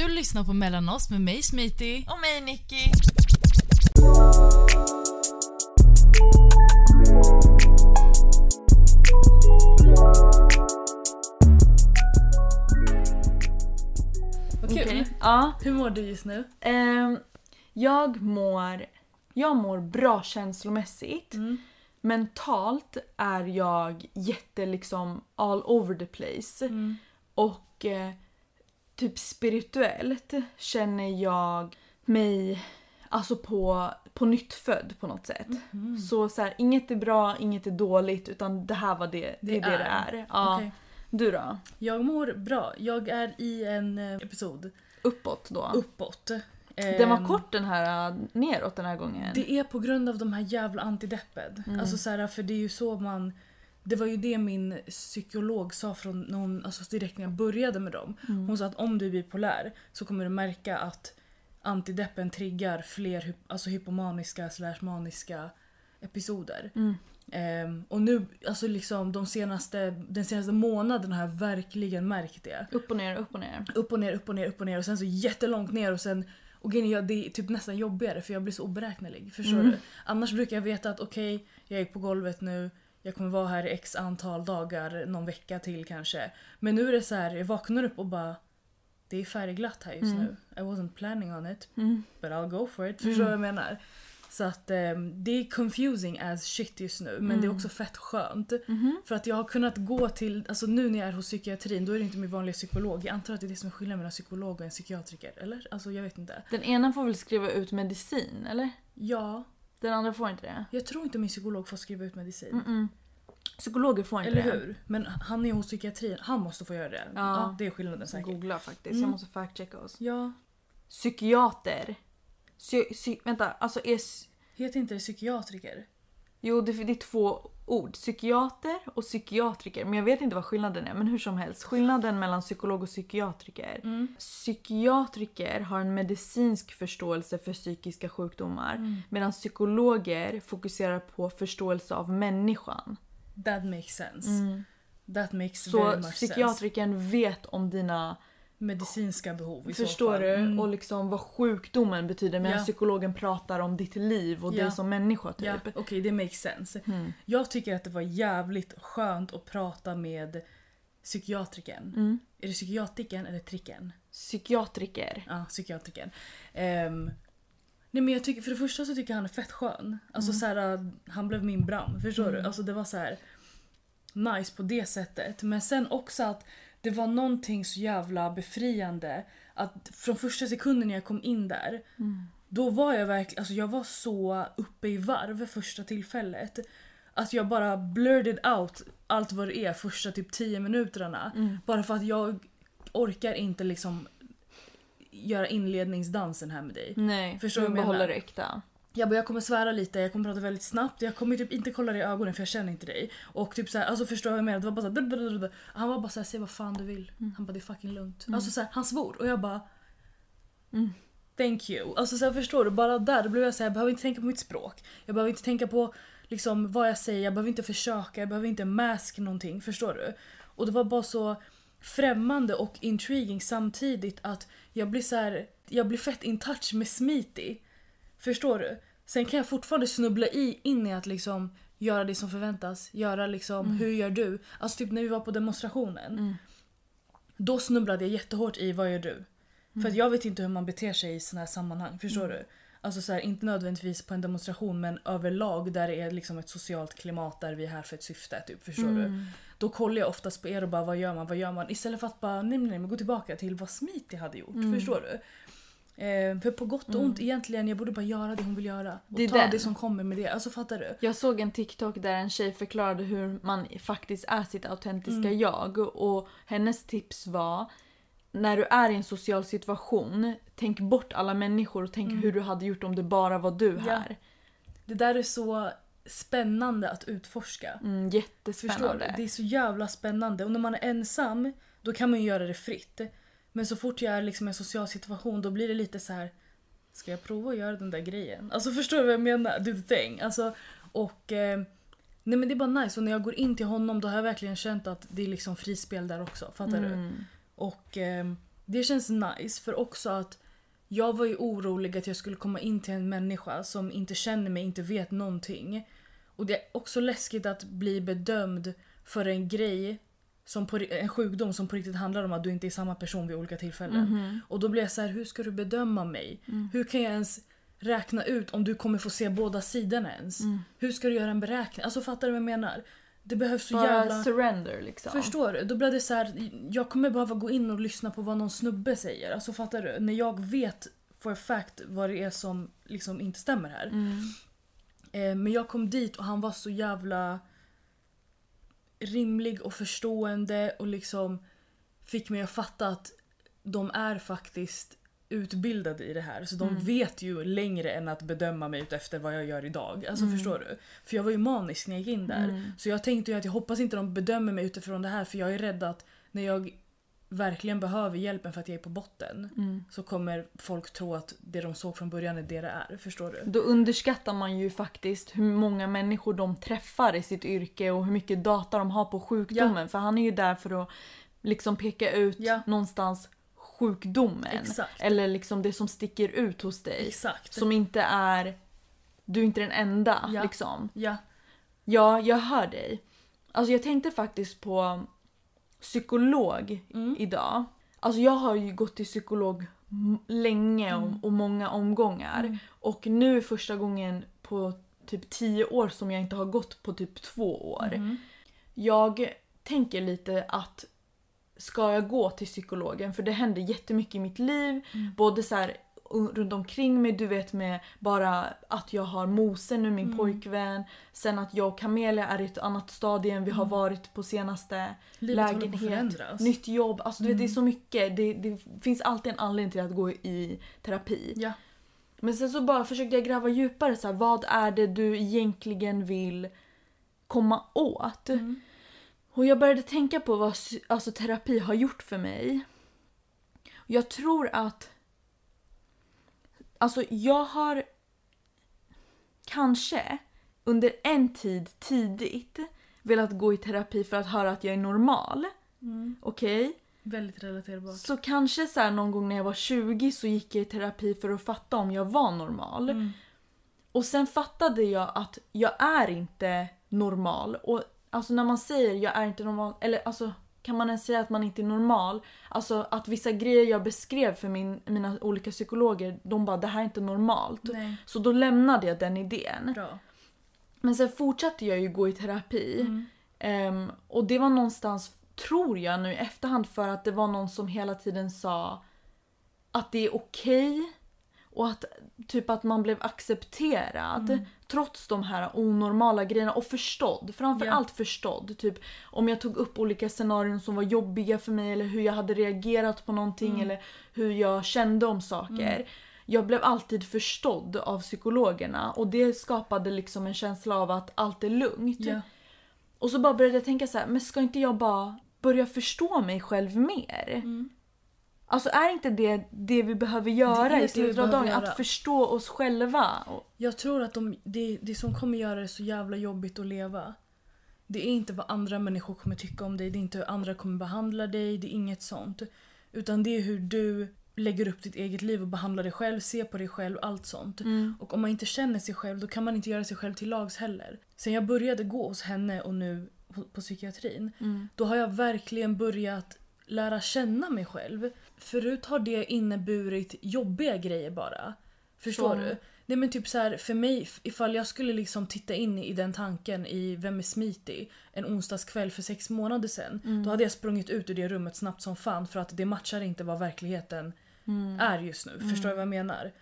Du lyssnar på Mellan oss med mig Smiti. Och mig Nicky. Vad kul. Okej. Ja. Hur mår du just nu? Ehm, jag mår... Jag mår bra känslomässigt. Mm. Mentalt är jag jätte liksom all over the place. Mm. Och eh, typ spirituellt känner jag mig alltså på, på nytt född på något sätt. Mm. Så, så här, inget är bra, inget är dåligt utan det här var det det, är det, det är. Ja. Okej. Du då? Jag mår bra. Jag är i en eh, episod Uppåt då? uppåt. Den var Ehm, kort den här neråt den här gången. Det är på grund av de här jävla antidepped. Mm. Alltså så här, för det är ju så man... Det var ju det min psykolog sa från när hon, alltså direkt när jag började med dem. Mm. Hon sa att om du är bipolär så kommer du märka att antideppen triggar fler alltså hypomaniska slash maniska episoder. Mm. Ehm, och nu, alltså liksom de senaste, den senaste månaden har jag verkligen märkt det. Upp och ner, upp och ner. Upp och ner, upp och ner, upp och ner och sen så jättelångt ner och sen och grejen det är typ nästan jobbigare för jag blir så oberäknelig. Förstår Mm. du? Annars brukar jag veta att okej, jag är på golvet nu, jag kommer vara här i x antal dagar, någon vecka till kanske. Men nu är det så här, jag vaknar upp och bara det är färgglatt här just Mm. nu. I wasn't planning on it, Mm. but I'll go for it. Förstår du vad jag menar? Så att ehm, det är confusing as shit just nu men det är Mm. också fett skönt. Mhm. För att jag har kunnat gå till, alltså nu när jag är hos psykiatrin då är det inte min vanliga psykolog. Jag antar att det är det som är skillnaden mellan psykolog och en psykiatriker. Eller? Alltså jag vet inte. Den ena får väl skriva ut medicin, eller? Ja, Den andra får inte det. jag tror inte min psykolog får skriva ut medicin. Mm-mm. Psykologer får inte Eller det. hur? Men han är hos psykiatrin, han måste få göra det. Ja. det är skillnaden säkert. Googla faktiskt, Mm. jag måste fact-checka oss. Ja. Psykiater. Psy, psy, vänta, alltså är... Heter inte det psykiatriker? Jo, det, det är två ord. Psykiater och psykiatriker. Men jag vet inte vad skillnaden är. Men hur som helst. Skillnaden mellan psykolog och psykiatriker. Mm. Psykiatriker har en medicinsk förståelse för psykiska sjukdomar. Mm. Medan psykologer fokuserar på förståelse av människan. That makes sense. That makes very Så much sense. psykiatrikern vet om dina, Medicinska behov i så förstår fall. du? Mm. Och liksom vad sjukdomen betyder. Medan Ja. psykologen pratar om ditt liv och Ja. dig som människa typ. Ja, okej det makes sense. Mm. Jag tycker att det var jävligt skönt att prata med psykiatriken. Mm. Är det psykiatriken eller tricken? Psykiatriker. Ja, psykiatriken. Ehm, nej men jag tycker, för det första så tycker jag han är fett skön. Alltså så här, han blev min bram, förstår du? Alltså det var så här nice på det sättet. Men sen också att det var någonting så jävla befriande att från första sekunden när jag kom in där då var jag verkligen, alltså jag var så uppe i varv första tillfället. Att jag bara blurted out allt vad det är första typ 10 minuterna. Bara för att jag orkar inte liksom göra inledningsdansen här med dig. Nej, Förstår du vad jag behåller menar? det äkta. Jag, bara, jag kommer svära lite, jag kommer prata väldigt snabbt, jag kommer typ inte kolla dig i ögonen för jag känner inte dig. Och typ såhär, alltså förstår du vad jag menar? Det var bara såhär, blablabla. Han var bara såhär, säg vad fan du vill. Han bara, det är fucking lugnt. Alltså såhär, han svor och jag bara Thank you. Alltså så här, förstår du? Bara där blev jag såhär, jag behöver inte tänka på mitt språk. Jag behöver inte tänka på liksom, vad jag säger, jag behöver inte försöka, jag behöver inte mask någonting. Förstår du? Och det var bara så främmande och intriguing samtidigt att jag blir så här, jag blir fett in touch med Smitty. Förstår du? Sen kan jag fortfarande snubbla i in i att liksom göra det som förväntas. Göra liksom, hur gör du? Alltså typ när vi var på demonstrationen. Då snubblade jag jättehårt i vad gör du? För att jag vet inte hur man beter sig i såna här sammanhang. Förstår du? Alltså så här, inte nödvändigtvis på en demonstration men överlag där det är liksom ett socialt klimat där vi är här för ett syfte. Typ, förstår du? Då kollar jag oftast på er och bara vad gör man, vad gör man? Istället för att bara nej, nej, nej men gå tillbaka till vad Smitty hade gjort. Förstår du? Eh, för på gott och ont egentligen, jag borde bara göra det hon vill göra. Och Det är ta den. det som kommer med det. Alltså fattar du? Jag såg en TikTok där en tjej förklarade hur man faktiskt är sitt autentiska Mm. jag och hennes tips var när du är i en social situation, tänk bort alla människor och tänk hur du hade gjort om det bara var du Mm. Ja. här. Det där är så spännande att utforska. Mm, Förstår du? jättespännande. Det är så jävla spännande. Och när man är ensam, då kan man ju göra det fritt. Men så fort jag är liksom i en social situation, då blir det lite så här. Ska jag prova att göra den där grejen? Alltså förstår du vad jag menar? Do the thing. Alltså, och... Eh, nej men det är bara nice. Och när jag går in till honom, då har jag verkligen känt att det är liksom frispel där också. Fattar du? Mm. Och... Eh, det känns nice för också att jag var ju orolig att jag skulle komma in till en människa som inte känner mig, inte vet någonting. Och det är också läskigt att bli bedömd för en grej, som på, en sjukdom som på riktigt handlar om att du inte är samma person vid olika tillfällen. Mhm. Och då blir jag så här, hur ska du bedöma mig? Mm. Hur kan jag ens räkna ut om du kommer få se båda sidorna ens? Mm. Hur ska du göra en beräkning? Alltså fattar du vad jag menar? Det behövs så Bara jävla... surrender liksom. Förstår du? Då blir det så här, jag kommer behöva gå in och lyssna på vad någon snubbe säger. Alltså fattar du? När jag vet for a fact vad det är som liksom inte stämmer här. Mm. Eh, men jag kom dit och han var så jävla rimlig och förstående och liksom fick mig att fatta att de är faktiskt utbildade i det här. Så de Mm. vet ju längre än att bedöma mig efter vad jag gör idag. Alltså Mm. förstår du? För jag var ju manisk när jag gick in där. Mm. Så jag tänkte ju att jag hoppas inte de bedömer mig utifrån det här för jag är rädd att när jag verkligen behöver hjälpen för att jag är på botten Mm. så kommer folk tro att det de såg från början är det det är. Förstår du? Då underskattar man ju faktiskt hur många människor de träffar i sitt yrke och hur mycket data de har på sjukdomen. För han är ju där för att liksom peka ut Ja. någonstans sjukdomen. Exakt. Eller liksom det som sticker ut hos dig. Exakt. Som inte är... Du är inte den enda Ja. liksom. Ja. Ja, jag hör dig. Alltså jag tänkte faktiskt på psykolog Mm. idag. Alltså jag har ju gått till psykolog länge och, och många omgångar. Mm. Och nu är första gången på typ 10 år som jag inte har gått på typ två år. Mhm. Jag tänker lite att ska jag gå till psykologen? För det händer jättemycket i mitt liv. Mm. Både så här runt omkring mig, du vet med bara att jag har Mose nu, min Mm. pojkvän. Sen att jag och Camelia är i ett annat stadie än vi har varit på senaste Mm. Livet lägenhet, nytt jobb. Alltså du vet det är Mm. så mycket. Det, det finns alltid en anledning till att gå i terapi. Ja. Men sen så bara försökte jag gräva djupare så här, vad är det du egentligen vill komma åt? Mm. Och jag började tänka på vad alltså, terapi har gjort för mig. Jag tror att... Alltså jag har kanske under en tid tidigt velat gå i terapi för att höra att jag är normal. Mm. Okej? Väldigt relaterbart. Så kanske så här någon gång när jag var 20 så gick jag i terapi för att fatta om jag var normal. Mm. Och sen fattade jag att jag är inte normal. Och alltså när man säger jag är inte normal, eller alltså kan man ens säga att man inte är normal? Alltså att vissa grejer jag beskrev för min, mina olika psykologer, de bara det här är inte normalt. Nej. Så då lämnade jag den idén. Bra. Men sen fortsatte jag ju gå i terapi. Mm. Ehm, och det var någonstans, tror jag nu i efterhand, för att det var någon som hela tiden sa att det är okej. Och att typ att man blev accepterad Mm. trots de här onormala grejerna och förstådd. Framförallt Ja. förstådd. Typ om jag tog upp olika scenarion som var jobbiga för mig eller hur jag hade reagerat på någonting Mm. eller hur jag kände om saker. Jag blev alltid förstådd av psykologerna och det skapade liksom en känsla av att allt är lugnt. Ja. Och så bara började jag tänka så här, men ska inte jag bara börja förstå mig själv mer? Mm. Alltså är inte det det vi behöver göra Det är det i slutet av dagen? göra. Att förstå oss själva. Jag tror att de, det, det som kommer göra det så jävla jobbigt att leva. Det är inte vad andra människor kommer tycka om dig, det är inte hur andra kommer behandla dig, det är inget sånt. Utan det är hur du lägger upp ditt eget liv och behandlar dig själv, ser på dig själv, allt sånt. Och om man inte känner sig själv då kan man inte göra sig själv till lags heller. Sen jag började gå hos henne och nu på, på psykiatrin, då har jag verkligen börjat lära känna mig själv. Förut har det inneburit jobbiga grejer bara. Förstår Som? du? Nej men typ så här, för mig, ifall jag skulle liksom titta in i den tanken i Vem är Smitty en onsdagskväll för sex månader sedan. Då hade jag sprungit ut ur det rummet snabbt som fan för att det matchar inte vad verkligheten är just nu. Förstår du vad jag menar?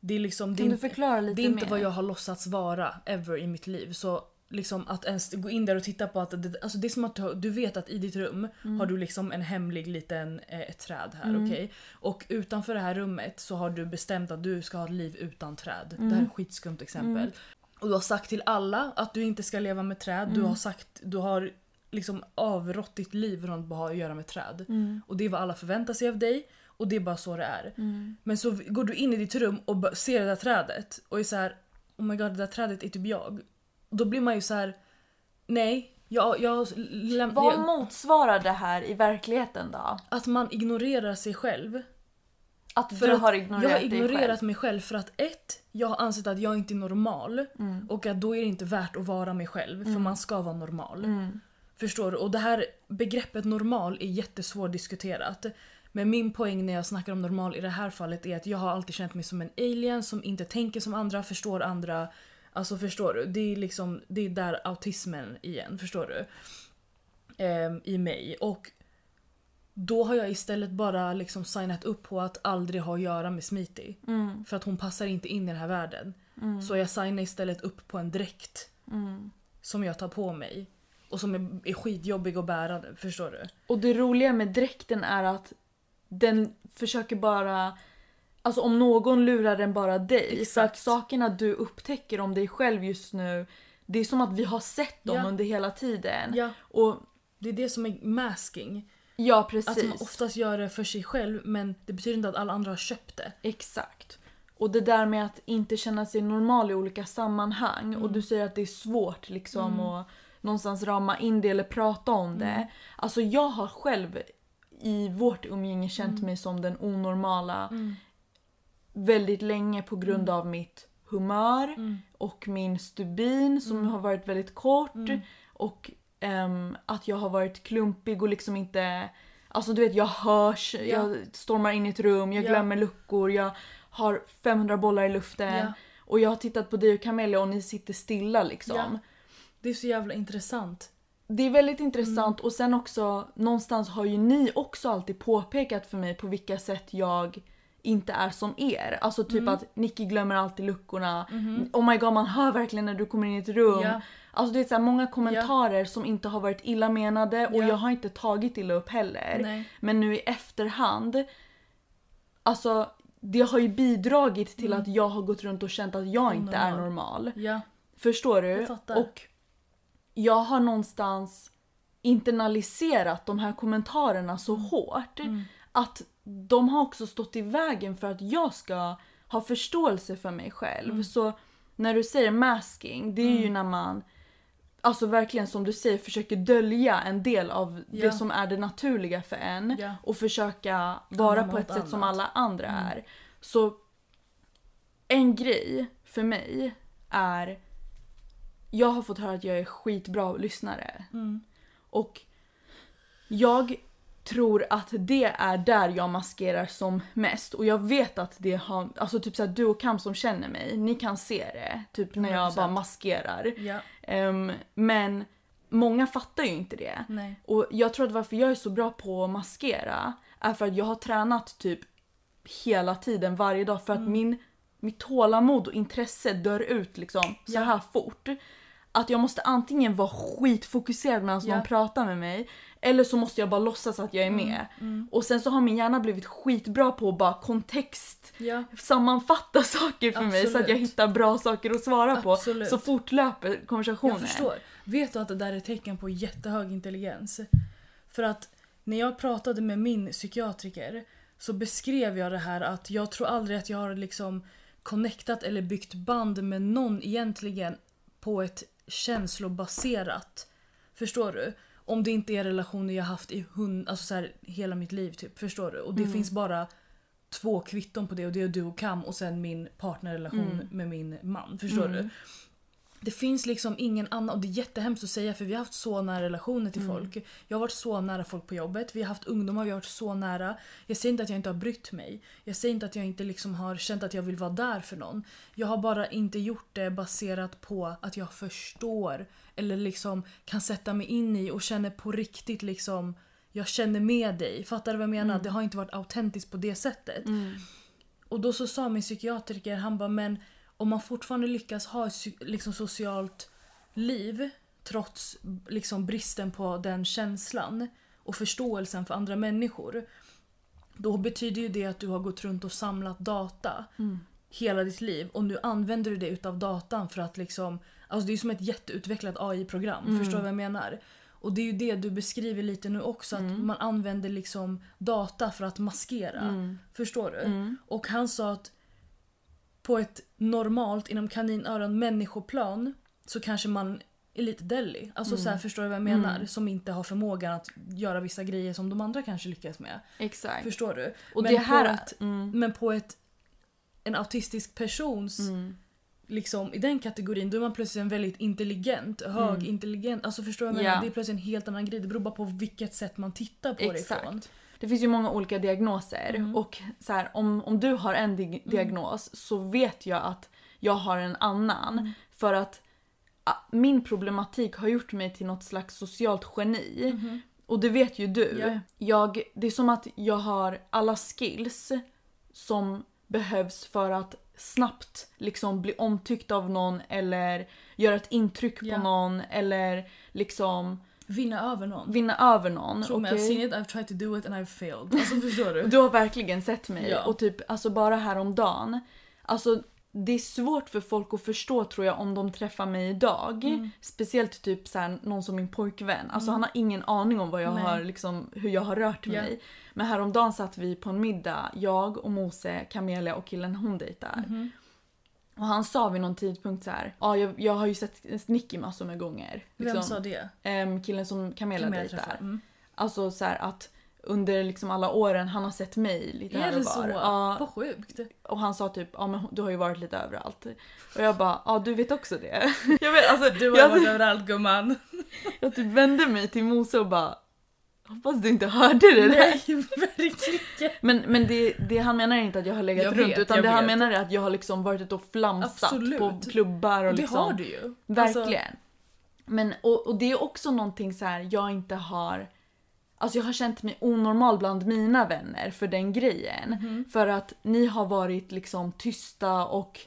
Det är liksom, det Kan du inte- förklara lite det är inte mer? vad jag har låtsats vara ever i mitt liv. Så liksom att ens gå in där och titta på att det, alltså det är som att du, vet att i ditt rum Mm. har du liksom en hemlig liten eh, ett träd här. okej? Och utanför det här rummet så har du bestämt att du ska ha ett liv utan träd. Det här är ett skitskumt exempel. Och du har sagt till alla att du inte ska leva med träd. Du har sagt, du har liksom avrått ditt liv från att bara ha att göra med träd. Och det är vad alla förväntar sig av dig. Och det är bara så det är. Men så går du in i ditt rum och ser det där trädet och är så här: oh my god det där trädet är typ jag. Då blir man ju så här: nej Jag, jag, läm- Vad jag, motsvarar det här i verkligheten då? att man ignorerar sig själv. Att För du att har ignorerat jag har ignorerat själv? mig själv för att ett, jag har ansett att jag inte är normal Mm. och att då är det inte värt att vara mig själv för man ska vara normal. Mm. Förstår du? Och det här begreppet normal är jättesvårdiskuterat. Men min poäng när jag snackar om normal i det här fallet är att jag har alltid känt mig som en alien som inte tänker som andra, förstår andra. Alltså förstår du? Det är liksom, det är där autismen igen, förstår du? Ehm, I mig. Och då har jag istället bara liksom signat upp på att aldrig ha att göra med Smiti. Mm. För att hon passar inte in i den här världen. Mm. Så jag signar istället upp på en dräkt Mm. som jag tar på mig. Och som är, är skitjobbig att bära, förstår du? Och det roliga med dräkten är att den försöker bara... Alltså om någon lurar den bara dig. Exakt. att sakerna du upptäcker om dig själv just nu, det är som att vi har sett dem Ja. under hela tiden. Ja, Och det är det som är masking. ja, Att man precis. oftast gör det för sig själv men det betyder inte att alla andra har köpt det. Exakt. Och det där med att inte känna sig normal i olika sammanhang och du säger att det är svårt liksom att någonstans rama in det eller prata om det. Alltså jag har själv i vårt umgänge känt mig som den onormala väldigt länge på grund av mitt humör och min stubin som har varit väldigt kort och ehm, att jag har varit klumpig och liksom inte Alltså du vet jag hörs, jag stormar in i ett rum, jag Ja. glömmer luckor, jag har 500 bollar i luften. Ja. Och jag har tittat på dig och Camelia och ni sitter stilla liksom. Ja. Det är så jävla intressant. Det är väldigt intressant och sen också någonstans har ju ni också alltid påpekat för mig på vilka sätt jag inte är som er. Alltså typ att Nicky glömmer alltid luckorna. Oh my god man hör verkligen när du kommer in i ett rum. Ja. Alltså det är så här många kommentarer som inte har varit illa menade och Ja. jag har inte tagit illa upp heller. Nej. Men nu i efterhand, alltså det har ju bidragit till att jag har gått runt och känt att jag inte är Onormal. normal. Förstår du? Jag. Och jag har någonstans internaliserat de här kommentarerna så Mm. hårt att de har också stått i vägen för att jag ska ha förståelse för mig själv. Mm. Så när du säger masking, det är ju när man Alltså verkligen som du säger försöker dölja en del av Ja. det som är det naturliga för en Ja. och försöka vara på ett sätt som annat. alla andra är. Så en grej för mig är jag har fått höra att jag är skitbra lyssnare. Mm. Och jag tror att det är där jag maskerar som mest. Och jag vet att det har, alltså typ såhär du och Kam som känner mig, ni kan se det. Typ när jag 100%. bara maskerar. Ja. Ehm, men många fattar ju inte det. Nej. Och jag tror att varför jag är så bra på att maskera är för att jag har tränat typ hela tiden, varje dag. För att Mm. min, mitt tålamod och intresse dör ut liksom så Ja. här fort. Att jag måste antingen vara skitfokuserad medan någon pratar med mig eller så måste jag bara låtsas att jag är Mm, med. Och sen så har min hjärna blivit skitbra på att bara kontext Ja. sammanfatta saker för mig så att jag Absolut. hittar bra saker att svara på. Absolut. Så fortlöper konversationen. Jag förstår. Vet du att det där är ett tecken på jättehög intelligens? För att när jag pratade med min psykiatriker så beskrev jag det här att jag tror aldrig att jag har liksom connectat eller byggt band med någon egentligen på ett känslobaserat. Förstår du? Om det inte är relationer jag haft i hund, alltså så här, hela mitt liv typ. Förstår du? Och det finns bara två kvitton på det och det är du och Kam och sen min partnerrelation med min man. Förstår du? Det finns liksom ingen annan, och det är jättehemskt att säga för vi har haft så nära relationer till folk. Jag har varit så nära folk på jobbet, vi har haft ungdomar, vi har varit så nära. Jag säger inte att jag inte har brytt mig. Jag säger inte att jag inte liksom har känt att jag vill vara där för någon. Jag har bara inte gjort det baserat på att jag förstår eller liksom kan sätta mig in i och känner på riktigt liksom jag känner med dig. Fattar du vad jag menar? Det har inte varit autentiskt på det sättet. Och då så sa min psykiatriker, han bara men om man fortfarande lyckas ha ett liksom, socialt liv trots liksom, bristen på den känslan och förståelsen för andra människor. Då betyder ju det att du har gått runt och samlat data hela ditt liv och nu använder du det utav datan för att liksom Alltså det är ju som ett jätteutvecklat AI-program, förstår du vad jag menar? Och det är ju det du beskriver lite nu också, att man använder liksom data för att maskera. Förstår du? Och han sa att på ett normalt, inom kaninöron, människoplan så kanske man Elite Delhi. Alltså så här, förstår du vad jag menar? Som inte har förmågan att göra vissa grejer som de andra kanske lyckas med. Exakt. Förstår du? Och men, det här... på ett, mm, men på ett, en autistisk persons, mm, liksom, i den kategorin, då är man plötsligt en väldigt intelligent, hög, Mm. intelligent. Alltså förstår du vad jag menar? Ja. Det är plötsligt en helt annan grej. Det beror bara på vilket sätt man tittar på det ifrån. Exakt. Det finns ju många olika diagnoser Mm. och så här, om, om du har en di- diagnos så vet jag att jag har en annan. Mm. För att min problematik har gjort mig till något slags socialt geni. Mhm. Och det vet ju du. Ja. Jag, det är som att jag har alla skills som behövs för att snabbt liksom bli omtyckt av någon eller göra ett intryck Ja. på någon eller liksom Vinna över någon. vinna över någon. Tro mig, I've seen it, I've tried to do it and I've failed. Alltså förstår du? Du har verkligen sett mig. Ja. Och typ alltså bara häromdagen. Alltså det är svårt för folk att förstå tror jag om de träffar mig idag. Mm. Speciellt typ så här, någon som min pojkvän. Alltså han har ingen aning om vad jag Nej. har, liksom, hur jag har rört mig. Men häromdagen satt vi på en middag, jag och Mose, Camelia och killen hon dejtar. Mhm. Och han sa vid någon tidpunkt så här, ja jag, jag har ju sett Nicky massor med gånger. Vem Liksom, sa det? ehm, killen som Camelia Vem jag dejtar. Mm. Alltså så här att under liksom alla åren han har sett mig lite Är här det och så? var. Ja, Vad sjukt. och han sa typ ja men du har ju varit lite överallt. Och jag bara ja du vet också det. Jag, vet, alltså, Du har jag, varit överallt gumman. jag typ vände mig till Mose och bara hoppas du inte hörde det där. Nej, verkligen. Men, men det, det han menar är inte att jag har legat Jag runt vet, utan det han vet. menar är att jag har liksom varit ute och flamsat Absolut. på klubbar och Det liksom. har du ju. Verkligen. Alltså, Men, och, och det är också någonting så här jag inte har... Alltså jag har känt mig onormal bland mina vänner för den grejen. Mhm. För att ni har varit liksom tysta och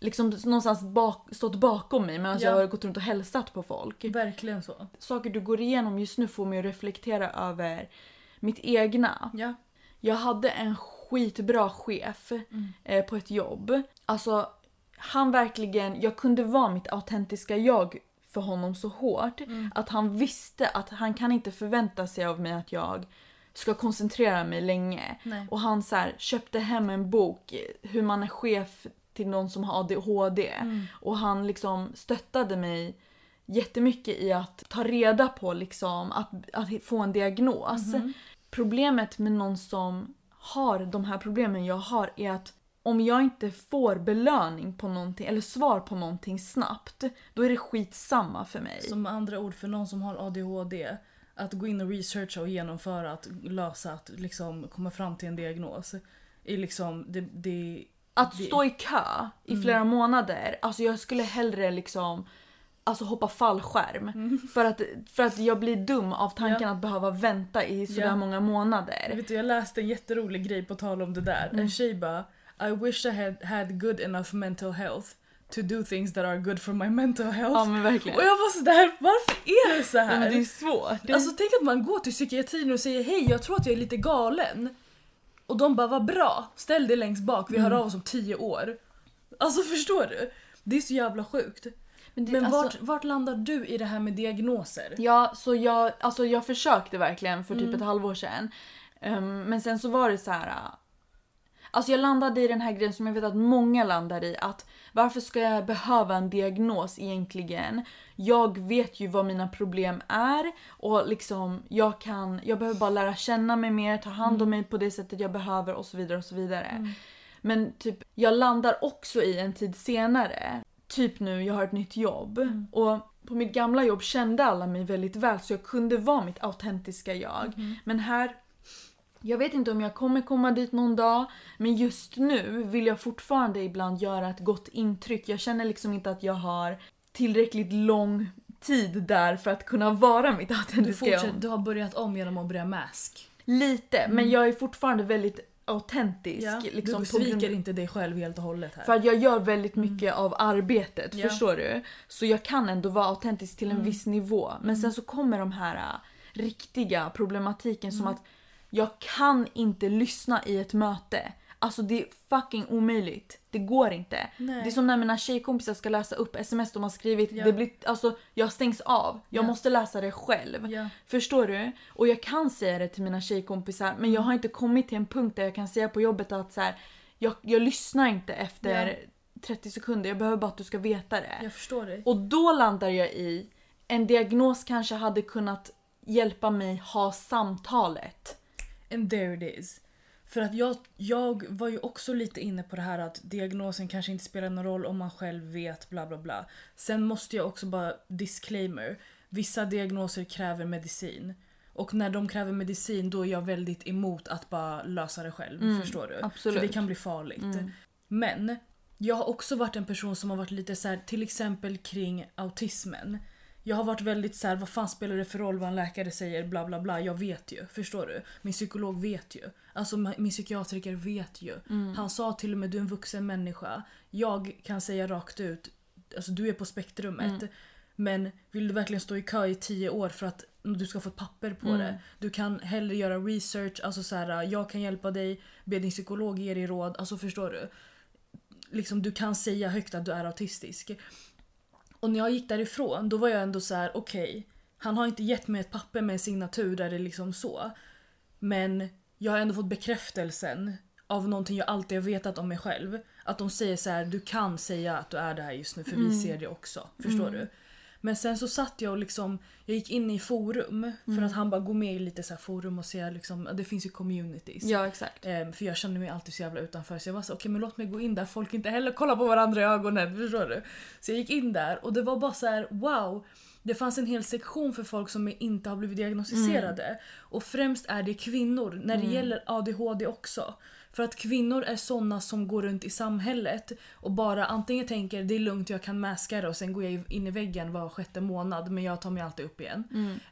liksom någonstans bak, stått bakom mig medan Ja. jag har gått runt och hälsat på folk. verkligen så. Saker du går igenom just nu får mig att reflektera över mitt egna. Ja. Jag hade en skitbra chef Mm. eh, på ett jobb. Alltså, han verkligen... Jag kunde vara mitt autentiska jag för honom så hårt Mm. att han visste att han kan inte förvänta sig av mig att jag ska koncentrera mig länge. Nej. Och han så här, köpte hem en bok, hur man är chef till någon som har ADHD. Mm. Och han liksom stöttade mig jättemycket i att ta reda på liksom att, att få en diagnos. Mhm. Problemet med någon som har de här problemen jag har är att om jag inte får belöning på någonting eller svar på någonting snabbt, då är det skitsamma för mig. Som med andra ord för någon som har ADHD. Att gå in och researcha och genomföra att lösa att liksom komma fram till en diagnos. Är liksom det, det Att det- stå i kö i Mm. flera månader, alltså jag skulle hellre liksom Alltså hoppa fallskärm. För, att, för att jag blir dum av tanken Mm. Ja. att behöva vänta i sådär Ja. många månader. vet, du, jag läste en jätterolig grej på tal om det där. Mm. En tjej bara I wish I had, had good enough mental health to do things that are good for my mental health. Ja men verkligen. Och jag var sådär, varför är det så Ja, här? men det är svårt. Alltså tänk att man går till psykiatrin och säger hej jag tror att jag är lite galen. Och de bara vad bra, ställ dig längst bak, vi hör Mm. av oss om tio år. Alltså förstår du? Det är så jävla sjukt. Men, det, Men alltså, vart, vart landar du i det här med diagnoser? Ja, så jag, alltså jag försökte verkligen för typ Mm. ett halvår sedan. Ehm, men sen så var det så här. Alltså jag landade i den här grejen som jag vet att många landar i. Att varför ska jag behöva en diagnos egentligen? Jag vet ju vad mina problem är och liksom jag kan, jag behöver bara lära känna mig mer, ta hand om mig på det sättet jag behöver och så vidare och så vidare. Men typ, jag landar också i en tid senare. Typ nu, jag har ett nytt jobb. Och på mitt gamla jobb kände alla mig väldigt väl så jag kunde vara mitt autentiska jag. Men här, jag vet inte om jag kommer komma dit någon dag. Men just nu vill jag fortfarande ibland göra ett gott intryck. Jag känner liksom inte att jag har tillräckligt lång tid där för att kunna vara mitt autentiska jag. du har börjat om genom att börja mask. Lite, men jag är fortfarande väldigt autentisk. Ja. Liksom, du på grund- sviker inte dig själv helt och hållet här. För att jag gör väldigt mycket av arbetet, Ja. förstår du? Så jag kan ändå vara autentisk till en Mm. viss nivå. Men sen så kommer de här äh, riktiga problematiken som Mm. att jag kan inte lyssna i ett möte. Alltså det är fucking omöjligt. Det går inte. Nej. Det är som när mina tjejkompisar ska läsa upp sms de har skrivit. Ja. Det blir, alltså, jag stängs av. Jag Ja. måste läsa det själv. Ja. Förstår du? Och jag kan säga det till mina tjejkompisar men jag har inte kommit till en punkt där jag kan säga på jobbet att så här, jag, jag lyssnar inte efter Ja. 30 sekunder, jag behöver bara att du ska veta det. Jag förstår dig. Och då landar jag i, en diagnos kanske hade kunnat hjälpa mig ha samtalet. And there it is. För att jag, jag var ju också lite inne på det här att diagnosen kanske inte spelar någon roll om man själv vet bla bla bla. Sen måste jag också bara disclaimer. Vissa diagnoser kräver medicin. Och när de kräver medicin då är jag väldigt emot att bara lösa det själv. Mm, förstår du? absolut. För det kan bli farligt. Mm. Men jag har också varit en person som har varit lite så här, till exempel kring autismen. Jag har varit väldigt så här, vad fan spelar det för roll vad en läkare säger bla bla bla. Jag vet ju, förstår du? Min psykolog vet ju. Alltså min psykiatriker vet ju. Mm. Han sa till och med du är en vuxen människa. Jag kan säga rakt ut, alltså du är på spektrumet. Mm. Men vill du verkligen stå i kö i tio år för att du ska få ett papper på Mm. det? Du kan hellre göra research, alltså så här, jag kan hjälpa dig, be din psykolog ge dig råd. Alltså förstår du? Liksom, du kan säga högt att du är autistisk. Och när jag gick därifrån då var jag ändå så här: okej. han har inte gett mig ett papper med en signatur där det är liksom så. Men jag har ändå fått bekräftelsen av någonting jag alltid har vetat om mig själv. Att de säger så här: du kan säga att du är det här just nu för vi ser det också. Förstår du? Men sen så satt jag och liksom, jag gick in i forum för att han bara går med i lite så forum och ser liksom, det finns ju communities. Ja exakt. Ehm, för jag kände mig alltid så jävla utanför så jag var så okej men låt mig gå in där folk inte heller kollar på varandra i ögonen. Förstår du? Så jag gick in där och det var bara så här: wow. Det fanns en hel sektion för folk som inte har blivit diagnostiserade. Och främst är det kvinnor när det gäller ADHD också. För att kvinnor är såna som går runt i samhället och bara antingen tänker det är lugnt jag kan maska det och sen går jag in i väggen var sjätte månad men jag tar mig alltid upp igen.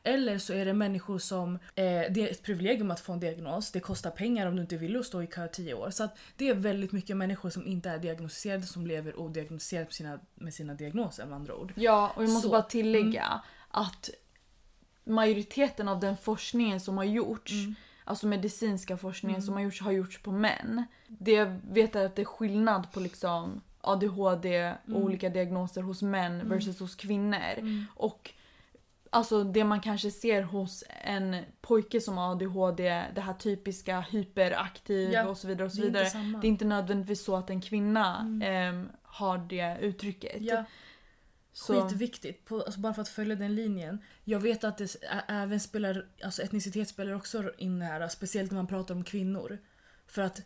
Eller så är det människor som, eh, det är ett privilegium att få en diagnos, det kostar pengar om du inte vill stå i kö i 10 år. Så det är väldigt mycket människor som inte är diagnostiserade som lever odiagnostiserat med sina, med sina diagnoser med andra ord. Ja, och jag måste Så, bara tillägga att majoriteten av den forskningen som har gjorts, alltså medicinska forskningen som har gjorts, har gjorts på män. Det jag vet är att det är skillnad på liksom ADHD och olika diagnoser hos män versus hos kvinnor. Och Alltså det man kanske ser hos en pojke som har ADHD, det här typiska hyperaktiv Ja, och så vidare. Och så det är vidare. samma. det är inte nödvändigtvis så att en kvinna ehm, har det uttrycket. Ja, Så- skitviktigt. På, alltså bara för att följa den linjen. Jag vet att det även spelar, alltså etnicitet spelar också in här. Speciellt när man pratar om kvinnor. För att,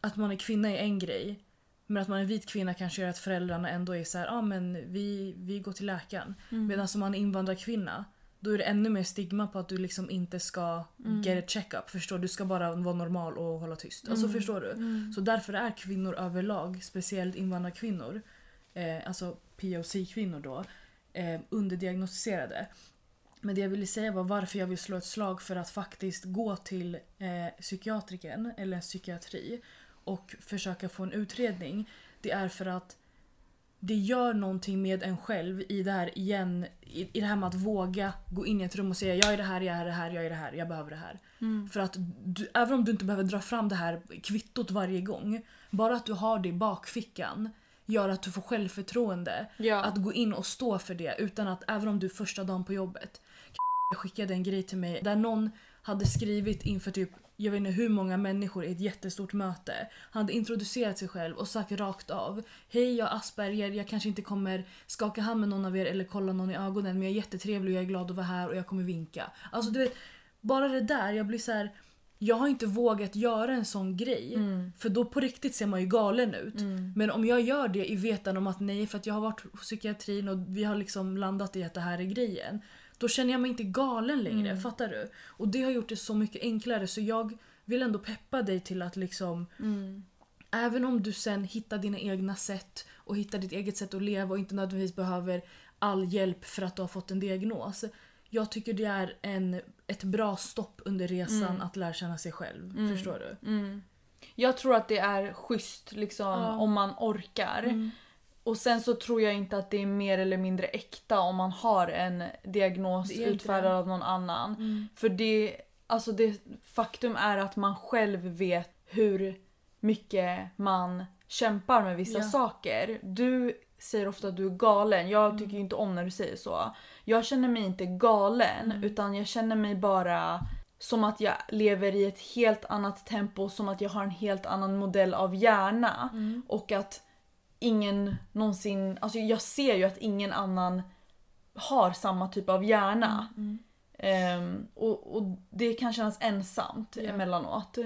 att man är kvinna är en grej. Men att man är vit kvinna kanske gör att föräldrarna ändå är så här, ah, men vi, vi går till läkaren. Medan som man är invandrarkvinna, då är det ännu mer stigma på att du liksom inte ska get a check-up. Förstår du? Ska bara vara normal och hålla tyst. Alltså förstår du? Så därför är kvinnor överlag, speciellt invandrarkvinnor, eh, alltså POC-kvinnor då, eh, underdiagnostiserade. Men det jag ville säga var varför jag vill slå ett slag för att faktiskt gå till eh, psykiatriken eller psykiatri och försöka få en utredning. Det är för att det gör någonting med en själv i det här igen, i, i det här med att våga gå in i ett rum och säga jag är det här, jag är det här, jag är det här, jag behöver det här. För att du, även om du inte behöver dra fram det här kvittot varje gång, bara att du har det i bakfickan gör att du får självförtroende Ja. att gå in och stå för det utan att, även om du är första dagen på jobbet. Jag skickade en grej till mig där någon hade skrivit inför typ jag vet inte hur många människor i ett jättestort möte. Han hade introducerat sig själv och sagt rakt av Hej jag har Asperger, jag kanske inte kommer skaka hand med någon av er eller kolla någon i ögonen men jag är jättetrevlig och jag är glad att vara här och jag kommer vinka. Alltså du vet, bara det där, jag blir så här. Jag har inte vågat göra en sån grej för då på riktigt ser man ju galen ut. Men om jag gör det i vetan om att nej för att jag har varit hos psykiatrin och vi har liksom landat i att det här är grejen. Då känner jag mig inte galen längre, fattar du? Och det har gjort det så mycket enklare så jag vill ändå peppa dig till att liksom Även om du sen hittar dina egna sätt och hittar ditt eget sätt att leva och inte nödvändigtvis behöver all hjälp för att du har fått en diagnos. Jag tycker det är en, ett bra stopp under resan att lära känna sig själv. Förstår du? Jag tror att det är schysst liksom, Ja. om man orkar. Och sen så tror jag inte att det är mer eller mindre äkta om man har en diagnos utfärdad av någon annan. För det, alltså det faktum är att man själv vet hur mycket man kämpar med vissa Ja. saker. Du säger ofta att du är galen. Jag tycker ju inte om när du säger så. Jag känner mig inte galen utan jag känner mig bara som att jag lever i ett helt annat tempo, som att jag har en helt annan modell av hjärna. Och att ingen någonsin, alltså jag ser ju att ingen annan har samma typ av hjärna. Mm. Ehm, och, och det kan kännas ensamt Ja. emellanåt.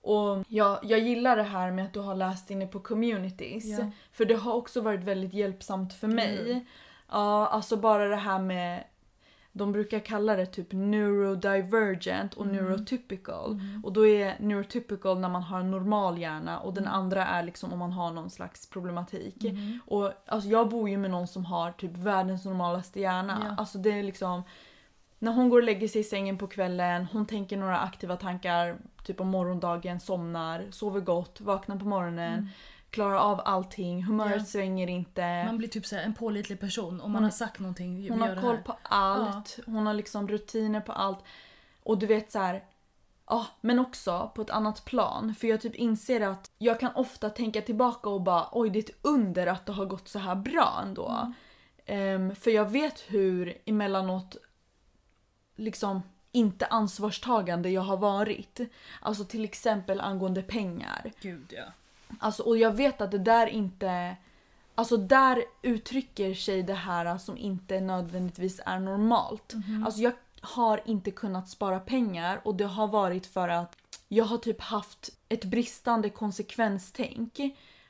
Och jag, jag gillar det här med att du har läst inne på communities. Ja. För det har också varit väldigt hjälpsamt för mig. Mm. Ja, alltså bara det här med de brukar kalla det typ neurodivergent och Mm. neurotypical. Och då är neurotypical när man har en normal hjärna och den Mm. andra är liksom om man har någon slags problematik. Mhm. Och alltså jag bor ju med någon som har typ världens normalaste hjärna. Ja. Alltså det är liksom när hon går och lägger sig i sängen på kvällen, hon tänker några aktiva tankar typ om morgondagen, somnar, sover gott, vaknar på morgonen, klarar av allting, humöret. Ja. svänger inte. Man blir typ så här en pålitlig person om man Hon- har sagt någonting. Hon har koll på allt, hon har liksom rutiner på allt. Och du vet så här. Ja, men också på ett annat plan. För jag typ inser att jag kan ofta tänka tillbaka och bara oj det är ett under att det har gått så här bra ändå. Mm. Ehm, för jag vet hur emellanåt liksom inte ansvarstagande jag har varit. Alltså till exempel angående pengar. Gud ja. Alltså, och jag vet att det där inte... Alltså där uttrycker sig det här som inte nödvändigtvis är normalt. Alltså jag har inte kunnat spara pengar och det har varit för att jag har typ haft ett bristande konsekvenstänk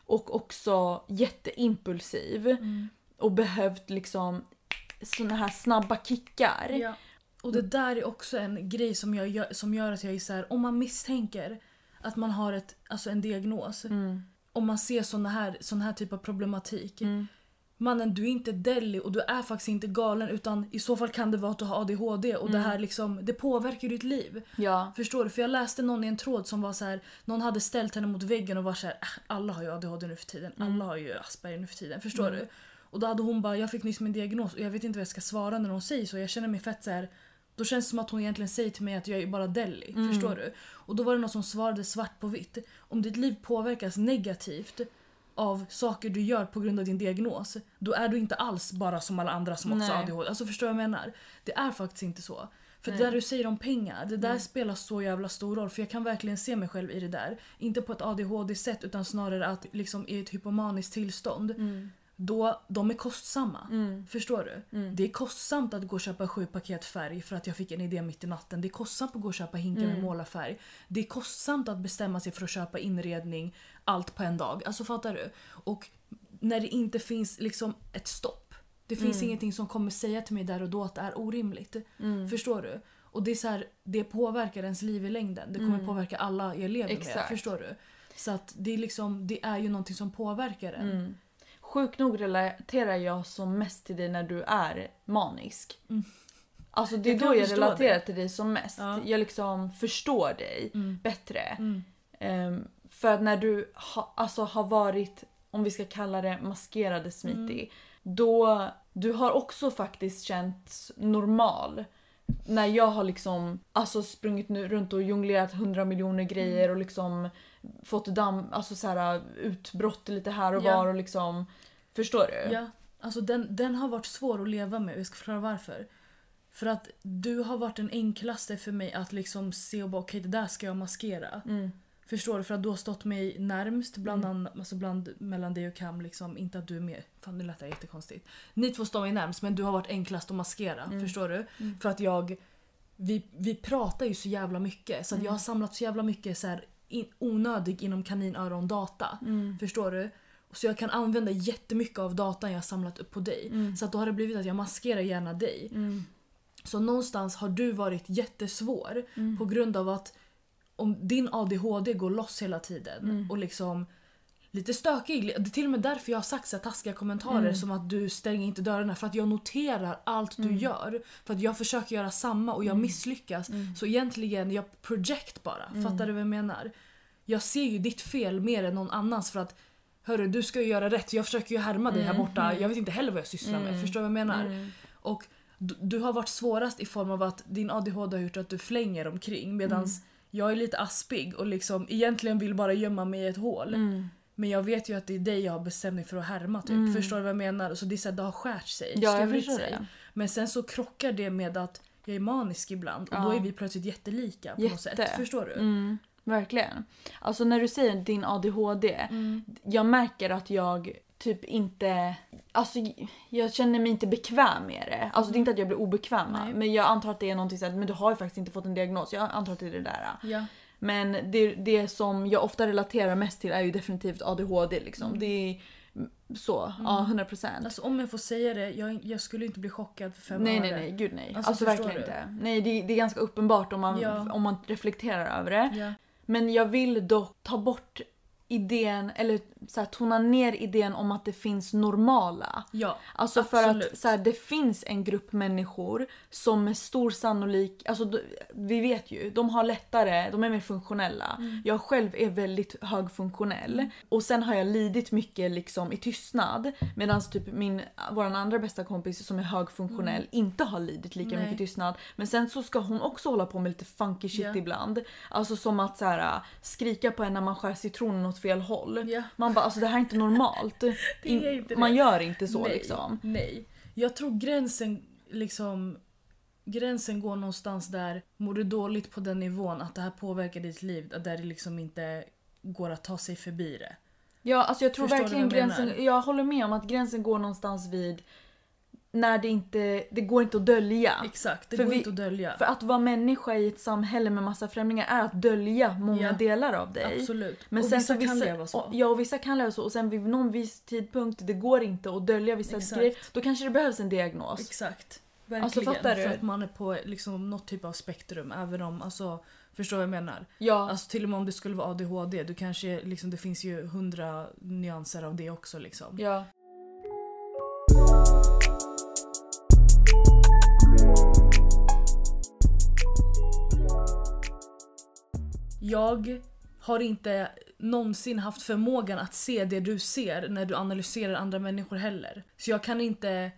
och också jätteimpulsiv Mm. och behövt liksom såna här snabba kickar. Ja. Och det där är också en grej som, jag gör, som gör att jag är så här, om man misstänker att man har ett, alltså en diagnos. Mm. Om man ser sån här, sån här typ av problematik. Mm. Mannen du är inte deli och du är faktiskt inte galen utan i så fall kan det vara att du har ADHD och det här liksom, det påverkar ditt liv. Ja. Förstår du? För jag läste någon i en tråd som var så här, någon hade ställt henne mot väggen och var så här, "Äh, alla har ju ADHD nu för tiden, alla har ju Asperger nu för tiden. Förstår du? Och då hade hon bara, jag fick nyss min diagnos och jag vet inte vad jag ska svara när hon säger så. Jag känner mig fett så här. Då känns det som att hon egentligen säger till mig att jag är bara deli. Förstår du? Och då var det någon som svarade svart på vitt. Om ditt liv påverkas negativt av saker du gör på grund av din diagnos, då är du inte alls bara som alla andra som också har. ADHD. Alltså förstår du vad jag menar? Det är faktiskt inte så. För Nej. det där du säger om pengar, det där spelar så jävla stor roll. För jag kan verkligen se mig själv i det där. Inte på ett ADHD-sätt utan snarare att liksom i ett hypomaniskt tillstånd. Mm. Då de är kostsamma. Mm. Förstår du? Mm. Det är kostsamt att gå och köpa sju paket färg för att jag fick en idé mitt i natten. Det är kostsamt att gå och köpa hinkar med Mm. målarfärg. Det är kostsamt att bestämma sig för att köpa inredning, allt på en dag. Alltså fattar du? Och när det inte finns liksom ett stopp. Det finns Mm. ingenting som kommer säga till mig där och då att det är orimligt. Mm. Förstår du? Och det är så här, det påverkar ens liv i längden. Det kommer Mm. påverka alla jag lever med. Exakt. Förstår du? Så att det är liksom, det är ju någonting som påverkar en. Mm. Sjukt nog relaterar jag som mest till dig när du är manisk. Mm. Alltså det är Jag då jag relaterar det. till dig som mest. Ja. Jag liksom förstår dig Mm. bättre. Mm. Ehm, för att när du ha, alltså har varit, om vi ska kalla det maskerade smitig, Mm. då du har också faktiskt känts normal. När jag har liksom alltså sprungit nu runt och jonglerat hundra miljoner grejer och liksom fått damm, alltså så här, utbrott lite här och Ja. var och liksom... Förstår du? Ja, alltså den, den har varit svår att leva med. Jag ska förklara varför. För att du har varit den enklaste för mig att liksom se och bara okej det där ska jag maskera. Mm. Förstår du? För att du har stått mig närmst bland, an, alltså bland mellan dig och Cam. Liksom, inte att du är med. Fan nu lät det jättekonstigt. Ni två står mig närmst men du har varit enklast att maskera. Mm. Förstår du? Mm. För att jag... Vi, vi pratar ju så jävla mycket så Mm. jag har samlat så jävla mycket så här, in, onödig inom kaninöron data. Mm. Förstår du? Så jag kan använda jättemycket av datan jag har samlat upp på dig. Mm. Så att då har det blivit att jag maskerar gärna dig. Mm. Så någonstans har du varit jättesvår Mm. på grund av att om din ADHD går loss hela tiden Mm. och liksom lite stökig. Det är till och med därför jag har sagt så taskiga kommentarer Mm. som att du stänger inte dörrarna för att jag noterar allt du Mm. gör. För att jag försöker göra samma och jag Mm. misslyckas. Mm. Så egentligen, jag project bara. Mm. Fattar du vad jag menar? Jag ser ju ditt fel mer än någon annans för att Hörru, du ska ju göra rätt. Jag försöker ju härma dig här Mm. borta. Jag vet inte heller vad jag sysslar med. Förstår du vad jag menar? Och du, du har varit svårast i form av att din ADHD har gjort att du flänger omkring medan jag är lite aspig och liksom egentligen vill bara gömma mig i ett hål. Mm. Men jag vet ju att det är dig jag har bestämt mig för att härma typ. Mm. Förstår du vad jag menar? Så det är så här, det har skärt sig, Ja, jag sig. det. Men sen så krockar det med att jag är manisk ibland och Ja. då är vi plötsligt jättelika på något Jätte. sätt. Förstår du? Mm. Verkligen. Alltså när du säger din ADHD, Mm. jag märker att jag typ inte... Alltså jag känner mig inte bekväm med det. Alltså det är inte att jag blir obekväm Nej. men jag antar att det är någonting såhär, men du har ju faktiskt inte fått en diagnos. Jag antar att det är det där. Ja. Men det, det som jag ofta relaterar mest till är ju definitivt ADHD liksom. Det är så, ja 100%. Alltså om jag får säga det, jag, jag skulle inte bli chockad för fem Nej öre. nej nej, gud nej. Alltså, Alltså, verkligen du? inte. Nej det, det är ganska uppenbart om man, Ja. om man reflekterar över det. Ja. Men jag vill dock ta bort idén, eller så här, tona ner idén om att det finns normala. ja. Alltså för Absolut. att så här, det finns en grupp människor som med stor sannolik, alltså vi vet ju, de har lättare, de är mer funktionella. Mm. Jag själv är väldigt högfunktionell och sen har jag lidit mycket liksom i tystnad medan typ min, våran andra bästa kompis som är högfunktionell inte har lidit lika Mm. Nej. mycket i tystnad. Men sen så ska hon också hålla på med lite funky shit Ja. ibland. Alltså som att så här, skrika på en när man skär citronen åt fel håll. Ja. Man bara alltså det här är inte normalt. Är inte det. Man gör inte så nej, liksom. Nej. Jag tror gränsen liksom Gränsen går någonstans där mår du dåligt på den nivån att det här påverkar ditt liv där det liksom inte går att ta sig förbi det. Ja, alltså jag tror Förstår verkligen gränsen, jag håller med om att gränsen går någonstans vid när det inte, det går inte att dölja. Exakt, det För går vi- inte att dölja. För att vara människa i ett samhälle med massa främlingar är att dölja många Ja. delar av dig. Absolut. Men och sen vissa så kan leva så. Och, ja, och vissa kan leva så och sen vid någon viss tidpunkt, det går inte att dölja vissa Exakt. grejer. Då kanske det behövs en diagnos. Exakt. Verkligen. Alltså, fattar du? För att man är på liksom, något typ av spektrum. Även om, alltså, förstår vad jag menar? Ja, Alltså till och med om det skulle vara ADHD, du kanske, liksom, det finns ju hundra nyanser av det också. Liksom. ja. Jag har inte någonsin haft förmågan att se det du ser när du analyserar andra människor heller. Så jag kan inte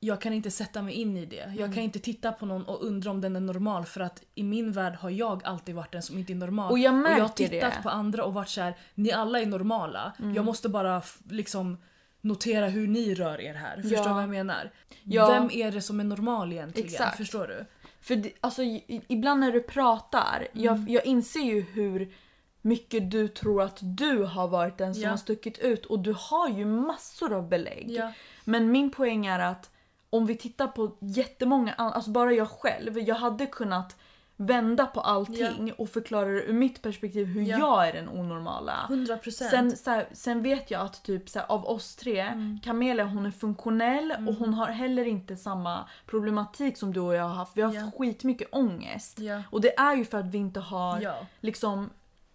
jag kan inte sätta mig in i det. Jag Mm. kan inte titta på någon och undra om den är normal för att i min värld har jag alltid varit den som inte är normal. Och jag och jag har märker tittat det. på andra och varit så här: ni alla är normala. Mm. Jag måste bara liksom notera hur ni rör er här. Förstår Ja. du vad jag menar? Ja. Vem är det som är normal egentligen? Exakt. Förstår du? För det, alltså, i- ibland när du pratar, Mm. jag, jag inser ju hur mycket du tror att du har varit den som Ja. har stuckit ut och du har ju massor av belägg. Ja. Men min poäng är att om vi tittar på jättemånga alltså bara jag själv, jag hade kunnat vända på allting och förklara ur mitt perspektiv hur Ja. jag är den onormala. 100 procent. Sen, så här, sen vet jag att typ så här, av oss tre, Mm. Camelia hon är funktionell och hon har heller inte samma problematik som du och jag har haft. Vi har Ja. haft skitmycket ångest. Ja. Och det är ju för att vi inte har ja. liksom,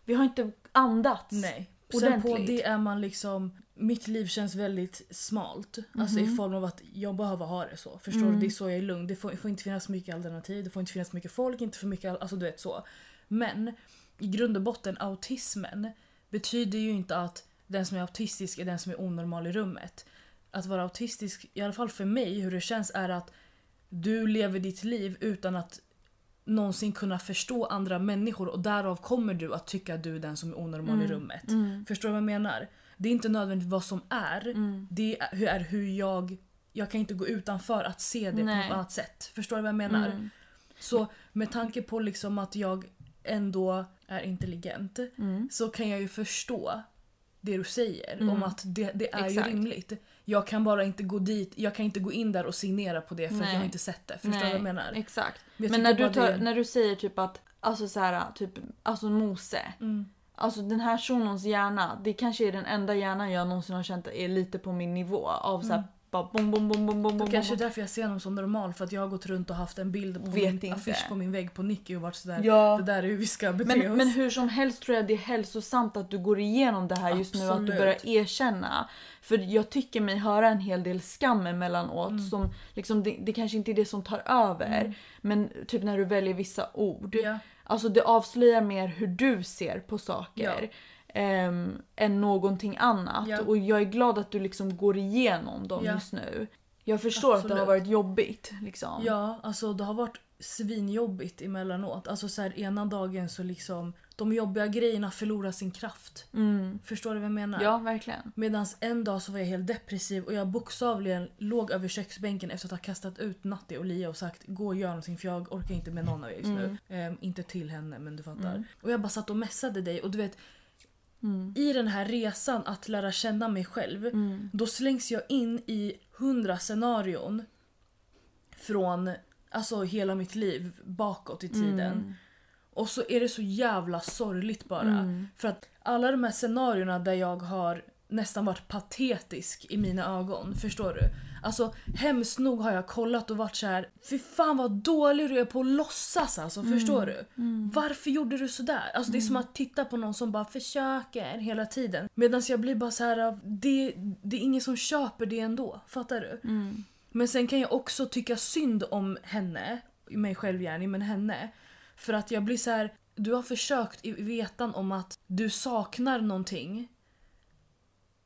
vi har inte andats. Nej. Sen på Ordentligt. det är man liksom, mitt liv känns väldigt smalt. Alltså Mhm. i form av att jag behöver ha det så. Förstår Mm. du? Det är så jag är lugn. Det får, får inte finnas mycket alternativ, det får inte finnas mycket folk, inte för mycket, al- alltså du vet så. Men i grund och botten, autismen betyder ju inte att den som är autistisk är den som är onormal i rummet. Att vara autistisk, i alla fall för mig, hur det känns är att du lever ditt liv utan att någonsin kunna förstå andra människor och därav kommer du att tycka att du är den som är onormal i rummet. Mm. Förstår du vad jag menar? Det är inte nödvändigt vad som är, Mm. det är hur, jag... Jag kan inte gå utanför att se det på Nej. något annat sätt. Förstår du vad jag menar? Mm. Så med tanke på liksom att jag ändå är intelligent Mm. så kan jag ju förstå det du säger Mm. om att det, det är Exakt. ju rimligt. Jag kan bara inte gå dit, jag kan inte gå in där och signera på det för att jag har inte sett det. Förstår du vad jag menar? Exakt. Jag Men när du, tar, det- när du säger typ att, alltså så här, typ, alltså Mose. Mm. Alltså den här shunons hjärna, det kanske är den enda hjärnan jag någonsin har känt är lite på min nivå. Av så här, mm bara bom bom bom bom bom Det bom. kanske är bom. därför jag ser honom som normal för att jag har gått runt och haft en bild på Vet min inte. affisch på min vägg på Nicky och varit sådär Ja. det där är hur vi ska bete Men, oss. men hur som helst tror jag det är hälsosamt att du går igenom det här just nu att du Absolut. börjar erkänna. För jag tycker mig höra en hel del skam emellanåt Mm. som liksom det, det kanske inte är det som tar över. Men typ när du väljer vissa ord. Ja. Alltså det avslöjar mer hur du ser på saker. Ehm, än någonting annat. Ja. Och jag är glad att du liksom går igenom dem Ja. just nu. Jag förstår att det har Absolut. varit jobbigt. Liksom. Ja, alltså det har varit svinjobbigt emellanåt. Alltså så här, ena dagen så liksom de jobbiga grejerna förlorar sin kraft. Mm. Förstår du vad jag menar? Ja, verkligen. Medan en dag så var jag helt depressiv och jag bokstavligen låg över köksbänken efter att ha kastat ut Natti och Lia och sagt gå och gör någonting för jag orkar inte med någon av er just nu. Ehm, inte till henne men du fattar. Mm. Och jag bara satt och messade dig och du vet i den här resan att lära känna mig själv då slängs jag in i hundra scenarion från alltså, hela mitt liv bakåt i tiden. Och så är det så jävla sorgligt bara. För att alla de här scenarierna där jag har nästan varit patetisk i mina ögon. Förstår du? Alltså hemskt nog har jag kollat och varit så här. Fy fan vad dålig du är på att låtsas alltså. Förstår du? Varför gjorde du sådär? Alltså det är som att titta på någon som bara försöker hela tiden. Medan jag blir bara så här. Det, det är ingen som köper det ändå. Fattar du? Men sen kan jag också tycka synd om henne. Mig själv gärna, men henne. För att jag blir så här. Du har försökt i vetan om att du saknar någonting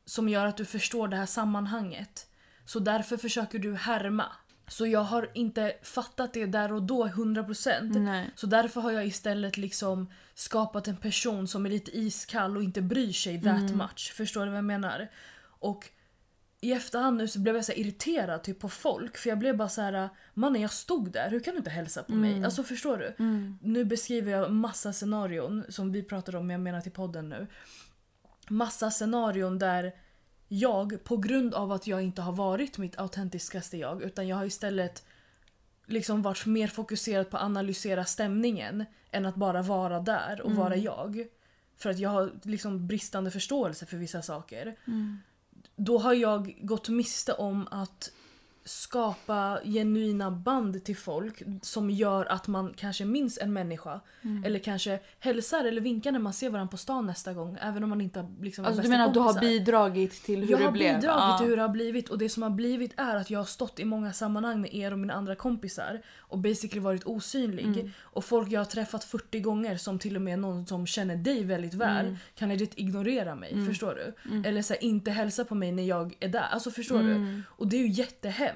som gör att du förstår det här sammanhanget. Så därför försöker du härma. Så jag har inte fattat det där och då 100%. Nej. Så därför har jag istället liksom skapat en person som är lite iskall och inte bryr sig that much. Förstår du vad jag menar? Och i efterhand nu så blev jag så irriterad typ på folk för jag blev bara så här mannen jag stod där, hur kan du inte hälsa på mig? Alltså förstår du? Nu beskriver jag massa scenarion som vi pratade om, jag menar till podden nu. Massa scenarion där jag på grund av att jag inte har varit mitt autentiskaste jag utan jag har istället liksom varit mer fokuserad på att analysera stämningen än att bara vara där och vara jag. För att jag har liksom bristande förståelse för vissa saker. Då har jag gått miste om att skapa genuina band till folk som gör att man kanske minns en människa. Eller kanske hälsar eller vinkar när man ser varandra på stan nästa gång. Även om man inte har liksom Alltså du menar att du har bidragit till hur Jag det har blev? bidragit Ja. till hur det har blivit och det som har blivit är att jag har stått i många sammanhang med er och mina andra kompisar och basically varit osynlig. Mm. Och folk jag har träffat 40 gånger som till och med någon som känner dig väldigt väl Mm. kan legit ignorera mig. Förstår du? Eller så här, inte hälsa på mig när jag är där. Alltså förstår Mm. du? Och det är ju jättehemskt.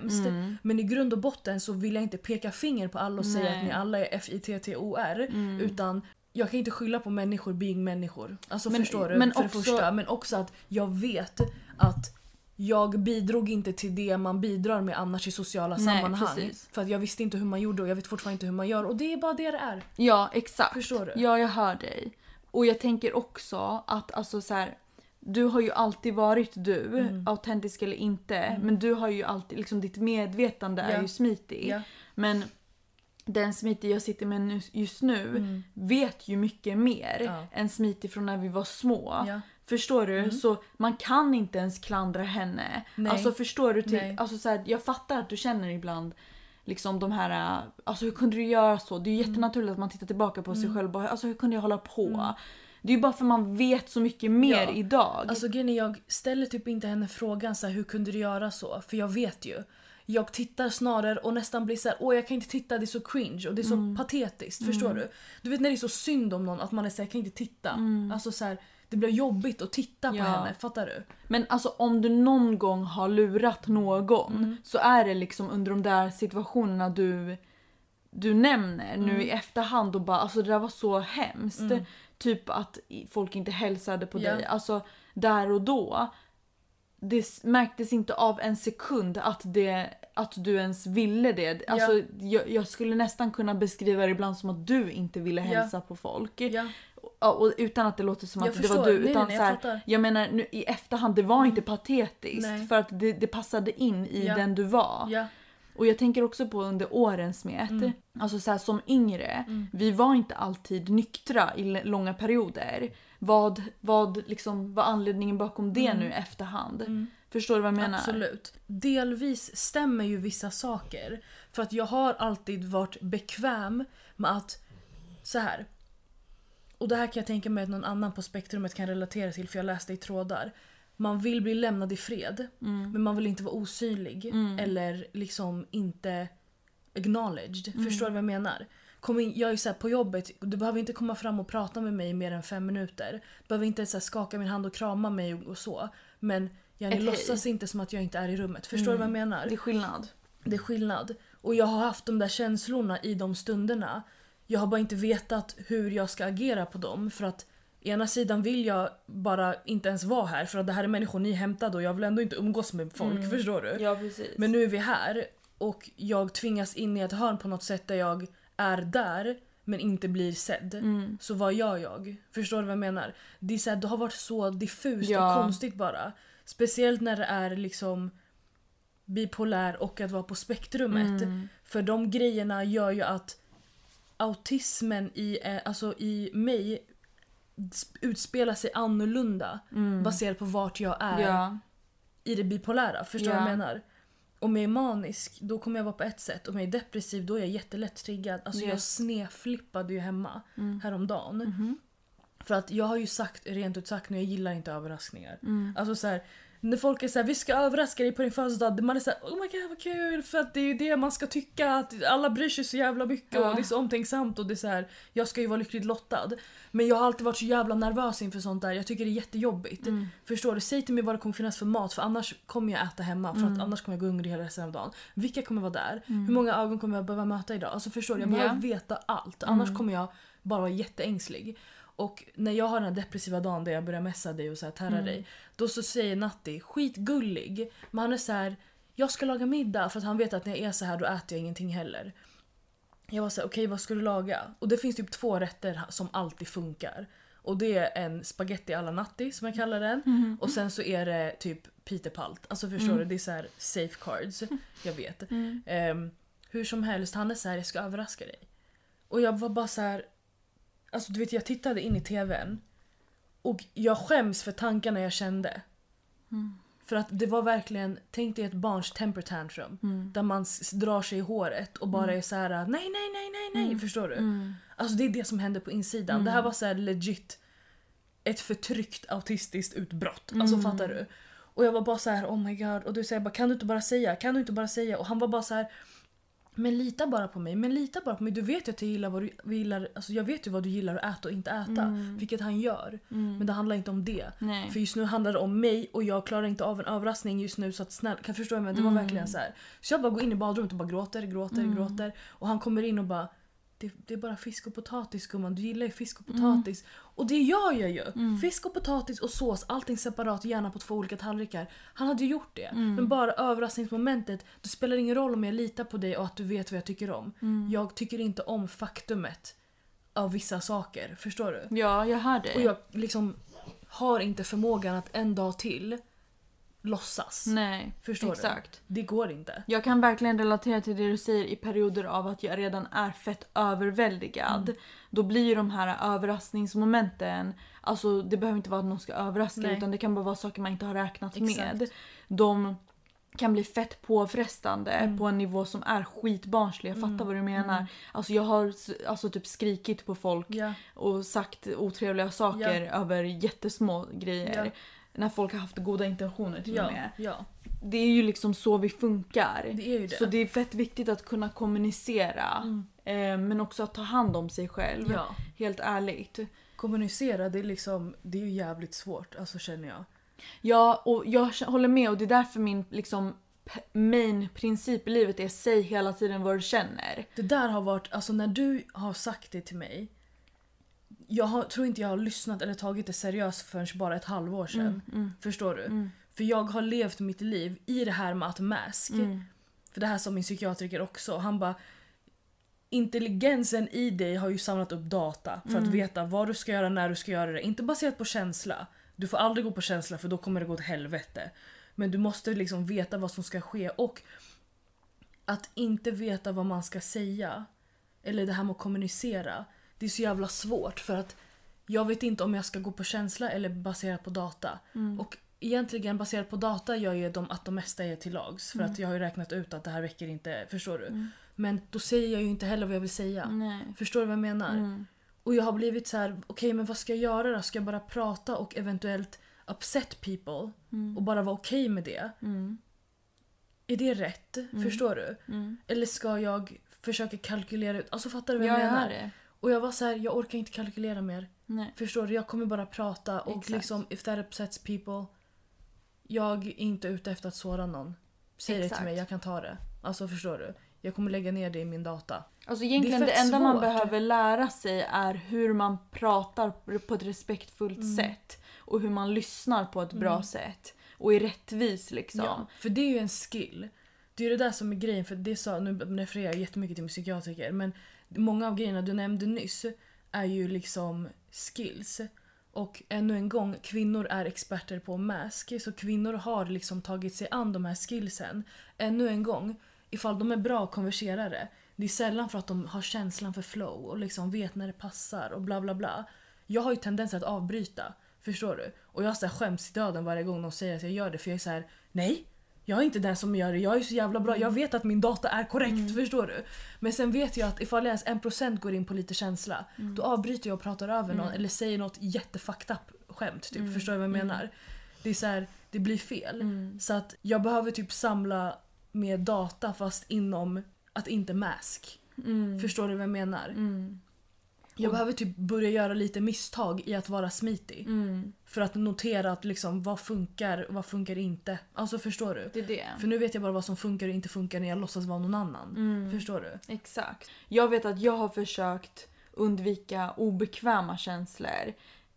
Men i grund och botten så vill jag inte peka finger på alla och säga Nej. Mm. att ni alla är F-I-T-T-O-R. Utan jag kan inte skylla på människor being människor. Alltså Men- förstår du? men för också- första. Men också att jag vet att jag bidrog inte till det man bidrar med annars i sociala Nej, sammanhang. precis. För att jag visste inte hur man gjorde och jag vet fortfarande inte hur man gör. Och det är bara det det är. Ja, exakt. Förstår du? Ja, jag hör dig. Och jag tänker också att alltså så här, du har ju alltid varit du, Mm. autentisk eller inte. Men du har ju alltid, liksom ditt medvetande är Ja. ju smitig. Ja. Men den smitig jag sitter med just nu vet ju mycket mer Mm. Ja. än smitig från när vi var små. Ja. Mm. Förstår du? Så man kan inte ens klandra henne. Nej. Alltså förstår du? Till, Nej. alltså så här, jag fattar att du känner ibland liksom de här, alltså hur kunde du göra så? Det är ju Mm. jättenaturligt att man tittar tillbaka på sig själv och bara, alltså hur kunde jag hålla på? Det är ju bara för man vet så mycket mer Ja. idag. Alltså grejen jag ställer typ inte henne frågan så här, hur kunde du göra så? För jag vet ju. Jag tittar snarare och nästan blir så här, åh jag kan inte titta, det är så cringe och det är så Mm. patetiskt. Förstår du? Du vet när det är så synd om någon att man är såhär, jag kan inte titta. Alltså så här, det blir jobbigt att titta på Mm. Ja. henne, fattar du? Men alltså om du någon gång har lurat någon Mm. så är det liksom under de där situationerna du, du nämner nu Mm. i efterhand och bara alltså det där var så hemskt. Typ att folk inte hälsade på Ja. dig. Alltså där och då. Det märktes inte av en sekund att, det, att du ens ville det. Alltså, jag, jag skulle nästan kunna beskriva det ibland som att du inte ville Ja. hälsa på folk. Ja. Ja, och utan att det låter som Jag att det förstår. var du. Nej, utan nej, så jag här, fattar. jag menar nu, i efterhand, det var inte patetiskt. Nej. För att det, det passade in i Ja. den du var. Och jag tänker också på under årens smet. Mm. Alltså så här, som yngre, vi var inte alltid nyktra i långa perioder. Vad, vad liksom, var anledningen bakom det nu i efterhand? Förstår du vad jag menar? Mm. Absolut. Delvis stämmer ju vissa saker. För att jag har alltid varit bekväm med att... Så här. Och det här kan jag tänka mig att någon annan på spektrumet kan relatera till för jag läste i trådar. Man vill bli lämnad i fred men man vill inte vara osynlig eller liksom inte acknowledged. Förstår du vad jag menar? Kom in, jag är så här, på jobbet, du behöver inte komma fram och prata med mig i mer än fem minuter. Du behöver inte så här, skaka min hand och krama mig och, och så. Men jag Ett hej. låtsas inte som att jag inte är i rummet. Förstår du vad jag menar? Det är skillnad. Det är skillnad. Och jag har haft de där känslorna i de stunderna. Jag har bara inte vetat hur jag ska agera på dem för att ena sidan vill jag bara inte ens vara här för att det här är människor ni hämtade och jag vill ändå inte umgås med folk, förstår du? Ja precis. Mm. Men nu är vi här och jag tvingas in i ett hörn på något sätt där jag är där men inte blir sedd. Mm. Så vad gör jag? Förstår du vad jag menar? Det, är så här, det har varit så diffust Ja. och konstigt bara. Speciellt när det är liksom bipolär och att vara på spektrumet. Mm. För de grejerna gör ju att autismen i, eh, alltså i mig utspelar sig annorlunda baserat på vart jag är Mm. Ja. i det bipolära. Förstår du Ja. vad jag menar? Om jag är manisk då kommer jag vara på ett sätt. Om jag är depressiv då är jag jättelätt triggad. Alltså jag Yes. sneflippade ju hemma Mm. häromdagen. Mhm. För att jag har ju sagt rent ut sagt nu, jag gillar inte överraskningar. Mm. Alltså så här, när folk är såhär vi ska överraska dig på din födelsedag. Man är såhär oh my god vad kul för att det är ju det man ska tycka att alla bryr sig så jävla mycket Ja. och det är så omtänksamt och det är så här, jag ska ju vara lyckligt lottad. Men jag har alltid varit så jävla nervös inför sånt där. Jag tycker det är jättejobbigt. Mm. Förstår du? Säg till mig vad det kommer finnas för mat för annars kommer jag äta hemma för att annars kommer jag gå hungrig hela resten av dagen. Vilka kommer vara där? Hur många ögon kommer jag behöva möta idag? Alltså förstår du? Jag behöver Ja. veta allt. Annars kommer jag bara vara jätteängslig. Och när jag har den här depressiva dagen där jag börjar messa dig och så här terra dig. Då så säger Natti, skitgullig, men han är så här. Jag ska laga middag för att han vet att när jag är så här då äter jag ingenting heller. Jag var så här, okej vad ska du laga? Och det finns typ två rätter som alltid funkar. Och det är en spaghetti alla natti som jag kallar den. Och sen så är det typ pitepalt. Alltså förstår du? Det är så här safecards. Jag vet. Ehm, hur som helst, han är så här, jag ska överraska dig. Och jag var bara så här. Alltså du vet jag tittade in i tvn. Och jag skäms för tankarna jag kände. För att det var verkligen, tänk dig ett barns temper tantrum. Där man drar sig i håret och bara är så här: nej nej nej nej nej. Förstår du? Mm. Alltså det är det som hände på insidan. Det här var så här legit ett förtryckt autistiskt utbrott. Alltså fattar du? Och jag var bara så här: oh my god. Och du säger bara kan du inte bara säga? Kan du inte bara säga? Och han var bara så här. Men lita bara på mig, men lita bara på mig. Du vet ju att jag gillar vad du gillar, alltså jag vet ju vad du gillar att äta och inte äta. Vilket han gör. Men det handlar inte om det. Nej. För just nu handlar det om mig och jag klarar inte av en överraskning just nu så att snälla, kan förstå mig? Det var verkligen så här. Så jag bara går in i badrummet och bara gråter, gråter, gråter. Och han kommer in och bara det, det är bara fisk och potatis gumman, du gillar ju fisk och potatis. Och det gör jag ju! Fisk och potatis och sås, allting separat, gärna på två olika tallrikar. Han hade ju gjort det. Men bara överraskningsmomentet, det spelar ingen roll om jag litar på dig och att du vet vad jag tycker om. Jag tycker inte om faktumet av vissa saker, förstår du? Ja, jag hör dig. Och jag liksom har inte förmågan att en dag till låtsas. Nej, Förstår exakt. du? Det går inte. Jag kan verkligen relatera till det du säger i perioder av att jag redan är fett överväldigad. Mm. Då blir ju de här överraskningsmomenten, alltså det behöver inte vara att någon ska överraska Nej. utan det kan bara vara saker man inte har räknat Exakt. med. De kan bli fett påfrestande Mm. på en nivå som är skitbarnslig. Jag fattar vad du menar. Alltså jag har alltså typ skrikit på folk Ja. och sagt otrevliga saker över jättesmå grejer. Ja. När folk har haft goda intentioner till och Ja, med. ja. Det är ju liksom så vi funkar. Det är ju det. Så det är fett viktigt att kunna kommunicera. Eh, men också att ta hand om sig själv. ja. Helt ärligt. Kommunicera, det är liksom, det är ju jävligt svårt, alltså känner jag. Ja, och jag håller med och det är därför min liksom main princip i livet är säg hela tiden vad du känner. Det där har varit, alltså när du har sagt det till mig. Jag har, tror inte jag har lyssnat eller tagit det seriöst förrän bara ett halvår sedan. Mm, Förstår du? För jag har levt mitt liv i det här med att mask. Mm. För det här sa min psykiatriker också. Han bara Intelligensen i dig har ju samlat upp data för att Mm. veta vad du ska göra, när du ska göra det. Inte baserat på känsla. Du får aldrig gå på känsla för då kommer det gå till helvete. Men du måste liksom veta vad som ska ske och att inte veta vad man ska säga. Eller det här med att kommunicera. Det är så jävla svårt för att jag vet inte om jag ska gå på känsla eller baserat på data. Och egentligen baserat på data gör ju de att de mesta är till lags. För att jag har ju räknat ut att det här räcker inte. Förstår du? Men då säger jag ju inte heller vad jag vill säga. Nej. Förstår du vad jag menar? Mm. Och jag har blivit så här: okej men vad ska jag göra då? Ska jag bara prata och eventuellt upset people? Och bara vara okej med det? Mm. Är det rätt? Förstår du? Mm. Eller ska jag försöka kalkylera ut? Alltså fattar du vad Ja, jag jag menar? det. Och jag var så här, jag orkar inte kalkylera mer. Nej. Förstår du? Jag kommer bara prata och Exakt. liksom if that upsets people. Jag är inte ute efter att såra någon. Säg det Exakt. till mig, jag kan ta det. Alltså förstår du? Jag kommer lägga ner det i min data. Alltså egentligen Det det, enda man svårt. behöver lära sig är hur man pratar på ett respektfullt Mm. sätt. Och hur man lyssnar på ett bra sätt. Och är rättvis liksom. Ja, för det är ju en skill. Det är ju det där som är grejen, för det sa, nu refererar jag jättemycket till min psykiatriker men många av grejerna du nämnde nyss är ju liksom skills. Och ännu en gång, kvinnor är experter på mask. Så kvinnor har liksom tagit sig an de här skillsen. Ännu en gång, ifall de är bra konverserare. Det är sällan för att de har känslan för flow och liksom vet när det passar och bla bla bla. Jag har ju tendenser att avbryta. Förstår du? Och jag så här skäms i döden varje gång de säger att jag gör det för jag är så här: nej. Jag är inte den som gör det, jag är så jävla bra. Jag vet att min data är korrekt, förstår du? Men sen vet jag att ifall ens en procent går in på lite känsla, då avbryter jag och pratar över någon eller säger något jättefucked up skämt. Typ. Förstår du vad jag menar? Det är så här, det blir fel. Så att jag behöver typ samla mer data fast inom att inte mask. Förstår du vad jag menar? Jag behöver typ börja göra lite misstag i att vara smitig. För att notera att liksom, vad funkar vad funkar inte. Alltså förstår du? Det är det. För nu vet jag bara vad som funkar och inte funkar när jag låtsas vara någon annan. Förstår du? Exakt. Jag vet att jag har försökt undvika obekväma känslor.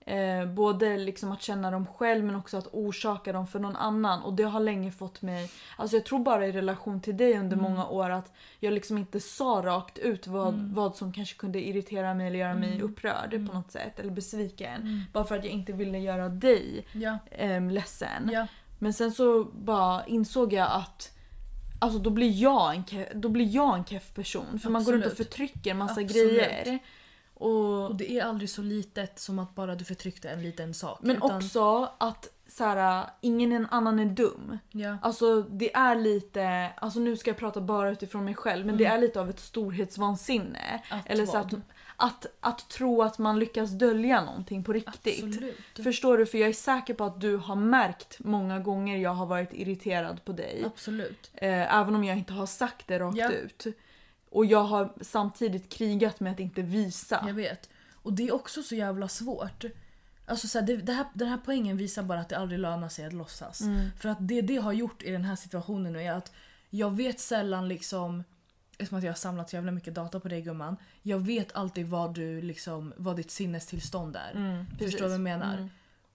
Eh, både liksom att känna dem själv men också att orsaka dem för någon annan. Och det har länge fått mig... Alltså jag tror bara i relation till dig under många år att jag liksom inte sa rakt ut vad, vad som kanske kunde irritera mig eller göra mig upprörd på något sätt. Eller besviken. Bara för att jag inte ville göra dig Ja. eh, ledsen. Ja. Men sen så bara insåg jag att Alltså då blir jag en, då blir jag en keff person. För man går runt och Absolut. förtrycker massa Absolut. grejer. Och, Och det är aldrig så litet som att bara du förtryckte en liten sak. men utan, också att så här, ingen en annan är dum. Ja. Alltså det är lite, alltså nu ska jag prata bara utifrån mig själv men det är lite av ett storhetsvansinne. Att Eller så att, att, att tro att man lyckas dölja någonting på riktigt. Absolut. Förstår du? För jag är säker på att du har märkt många gånger jag har varit irriterad på dig. Absolut. Eh, även om jag inte har sagt det rakt Ja. ut. Och jag har samtidigt krigat med att inte visa. Jag vet. Och det är också så jävla svårt. Alltså så här, det, det här, den här poängen visar bara att det aldrig lönar sig att låtsas. Mm. För att det det har gjort i den här situationen nu är att jag vet sällan liksom Eftersom att jag har samlat så jävla mycket data på dig gumman. Jag vet alltid vad du liksom, vad ditt sinnestillstånd är. Mm, Förstår du vad jag menar? Mm.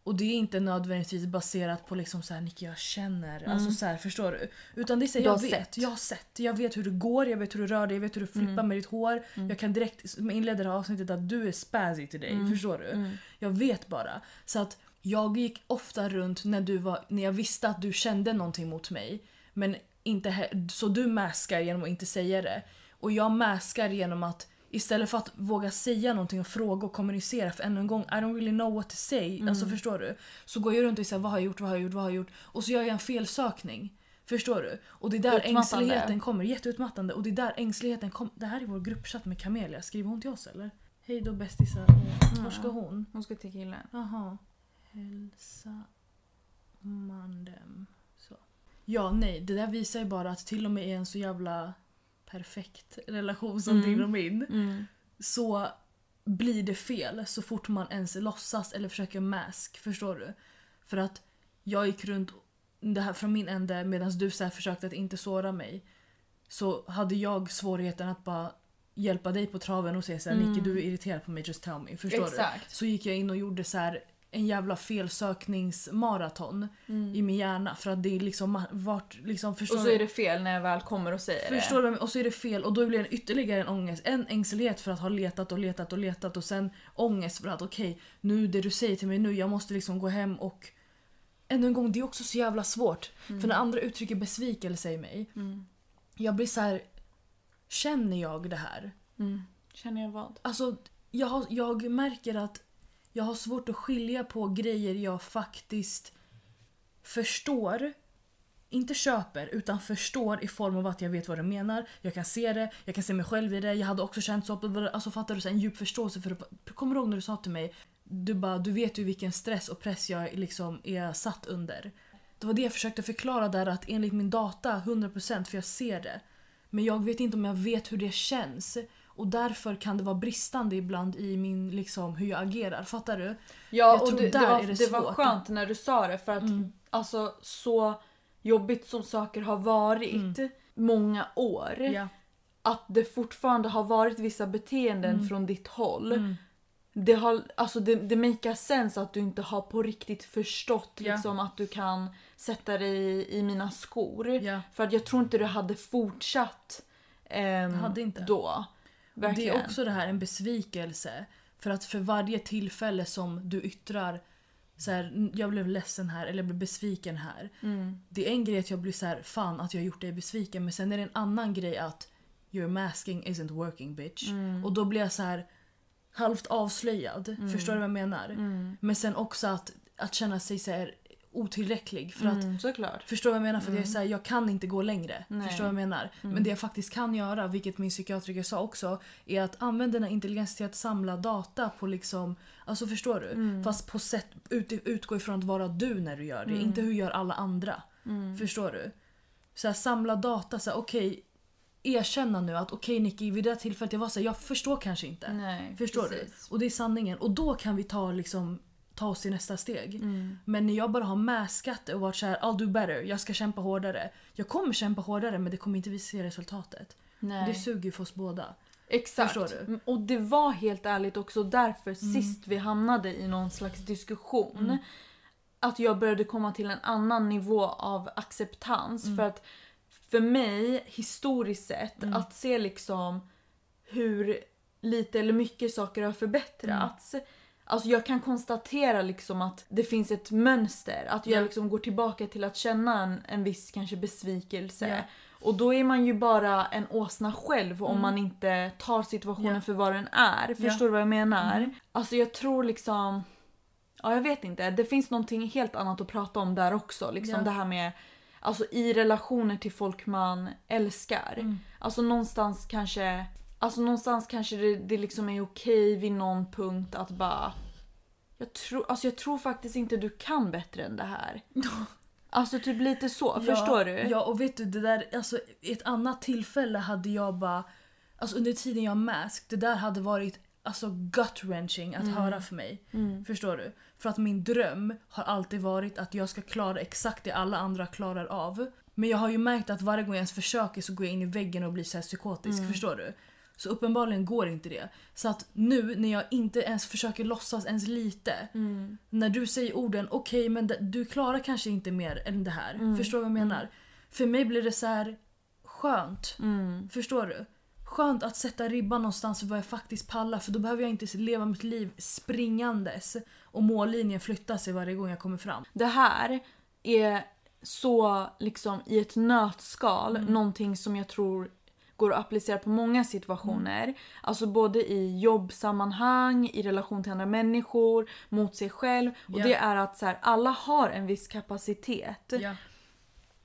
Och det är inte nödvändigtvis baserat på liksom så här, Nicky jag känner. Mm. Alltså så här, förstår du? Utan det är så här, jag vet. sett. Jag har sett. Jag vet hur du går, jag vet hur du rör dig, jag vet hur du flippar Mm. med ditt hår. Jag kan direkt inleder det här avsnittet att du är spazzy till dig. Mm. Förstår du? Jag vet bara. Så att jag gick ofta runt när, du var, när jag visste att du kände någonting mot mig. Men inte så du maskar genom att inte säga det. Och jag maskar genom att istället för att våga säga någonting och fråga och kommunicera för ännu en gång I don't really know what to say. Alltså förstår du? Så går jag runt och säger vad har jag gjort, vad har jag gjort, vad har jag gjort? Och så gör jag en felsökning. Förstår du? Och det är där ängsligheten kommer. Jätteutmattande. Och det är där ängsligheten kommer. Det här är vår gruppchatt med Camelia. Skriver hon till oss eller? Hej då bästisar. Var ska hon? Hon ska till killen. Jaha. Hälsa mandem. Så. Ja, nej. Det där visar ju bara att till och med i en så jävla perfekt relation som Mm. din och min Mm. så blir det fel så fort man ens låtsas eller försöker mask. Förstår du? För att jag gick runt det här från min ände medan du så här försökte att inte såra mig. Så hade jag svårigheten att bara hjälpa dig på traven och säga såhär Mm. Nicky du är irriterad på mig, just tell me. Förstår du? Exakt. Så gick jag in och gjorde så här en jävla felsökningsmaraton i min hjärna för att det är liksom vart liksom förstår Mm. Och så är det fel när jag väl kommer och säger Förstår du? Och så är det fel och då blir det ytterligare en ångest. En ängslighet för att ha letat och letat och letat och sen ångest för att okej, nu det du säger till mig nu, jag måste liksom gå hem och... Ännu en gång, det är också så jävla svårt. För när andra uttrycker besvikelse i mig, det. Mm. jag blir så här. Känner jag det här? Mm. Känner jag vad? Alltså, jag, jag märker att jag har svårt att skilja på grejer jag faktiskt förstår. Inte köper, utan förstår i form av att jag vet vad du menar. Jag kan se det, jag kan se mig själv i det. Jag hade också känt så. Alltså fattar du? Så en djup förståelse för det. Kommer du ihåg när du sa till mig du, bara, du vet ju vilken stress och press jag liksom är satt under. Det var det jag försökte förklara där att enligt min data 100% för jag ser det. Men jag vet inte om jag vet hur det känns. Och därför kan det vara bristande ibland i min, liksom, hur jag agerar. Fattar du? Ja, Jag och det, det, var, är det det var skönt när du sa det för att Mm. alltså så jobbigt som saker har varit många år. Mm. Ja. Att det fortfarande har varit vissa beteenden Mm. från ditt håll. Mm. Det, har, alltså det, det makar sense att du inte har på riktigt förstått Ja. liksom, att du kan sätta dig i, i mina skor. Ja. För att jag tror inte du hade fortsatt Jag hade inte. då. Det Verkligen. är också det här en besvikelse. För att för varje tillfälle som du yttrar så här, jag blev ledsen här eller jag blev besviken här. Mm. Det är en grej att jag blir så här, fan att jag har gjort dig besviken men sen är det en annan grej att your masking isn't working bitch. Mm. Och då blir jag så här halvt avslöjad. Förstår du vad jag menar? Mm. Men sen också att, att känna sig så här otillräcklig. För att, Mm, såklart. Förstår vad jag menar? För att jag, är så här, jag kan inte gå längre. Nej. Förstår vad jag menar? Men det jag faktiskt kan göra, vilket min psykiatriker sa också, är att använda den här intelligensen till att samla data på liksom, alltså förstår du? Fast på sätt, ut, utgå ifrån att vara du när du gör det, inte hur gör alla andra. Förstår du? Så här, samla data, så här, okej, erkänna nu att okej Nicky, vid det här tillfället jag var så här, jag förstår kanske inte. Nej, Förstår precis. du? Och det är sanningen. Och då kan vi ta, liksom, ta oss till nästa steg. Mm. Men när jag bara har maskat det och varit så här, I'll do better, jag ska kämpa hårdare. Jag kommer kämpa hårdare men det kommer inte vi se resultatet. Nej. Det suger ju för oss båda. Exakt. Mm, Och det var helt ärligt också därför sist vi hamnade i någon slags diskussion. Att jag började komma till en annan nivå av acceptans. För att för mig, historiskt sett, att se liksom hur lite eller mycket saker har förbättrats. Alltså jag kan konstatera liksom att det finns ett mönster. Att jag Ja. liksom går tillbaka till att känna en, en viss kanske besvikelse. Ja. Och då är man ju bara en åsna själv om man inte tar situationen Ja. för vad den är. Förstår du vad jag menar? Alltså jag tror liksom... Ja jag vet inte. Det finns någonting helt annat att prata om där också. Liksom det här med Alltså i relationer till folk man älskar. Mm. Alltså någonstans kanske Alltså någonstans kanske det, det liksom är okej vid någon punkt att bara jag tror, alltså jag tror faktiskt inte du kan bättre än det här. Alltså typ lite så, förstår du? Ja och vet du det där, alltså ett annat tillfälle hade jag bara, alltså under tiden jag mask, det där hade varit alltså gut wrenching att höra för mig. Förstår du? För att min dröm har alltid varit att jag ska klara exakt det alla andra klarar av. Men jag har ju märkt att varje gång jag ens försöker så går jag in i väggen och blir så här psykotisk. Förstår du? Så uppenbarligen går inte det. Så att nu när jag inte ens försöker låtsas ens lite. När du säger orden okej men det- du klarar kanske inte mer än det här. Förstår du vad jag menar? För mig blir det så här skönt. Mm. Förstår du? Skönt att sätta ribban någonstans för vad jag faktiskt pallar för då behöver jag inte leva mitt liv springandes och mållinjen flyttar sig varje gång jag kommer fram. Det här är så liksom i ett nötskal Mm. någonting som jag tror går att applicera på många situationer. Mm. Alltså både i jobbsammanhang, i relation till andra människor, mot sig själv. Och det är att så här, alla har en viss kapacitet. Ja.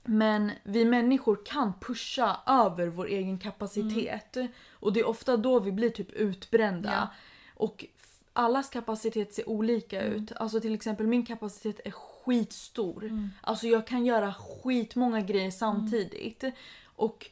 Men vi människor kan pusha över vår egen kapacitet. Och det är ofta då vi blir typ utbrända. Ja. Och allas kapacitet ser olika ut. Alltså till exempel min kapacitet är skitstor. Alltså jag kan göra skitmånga grejer samtidigt. Och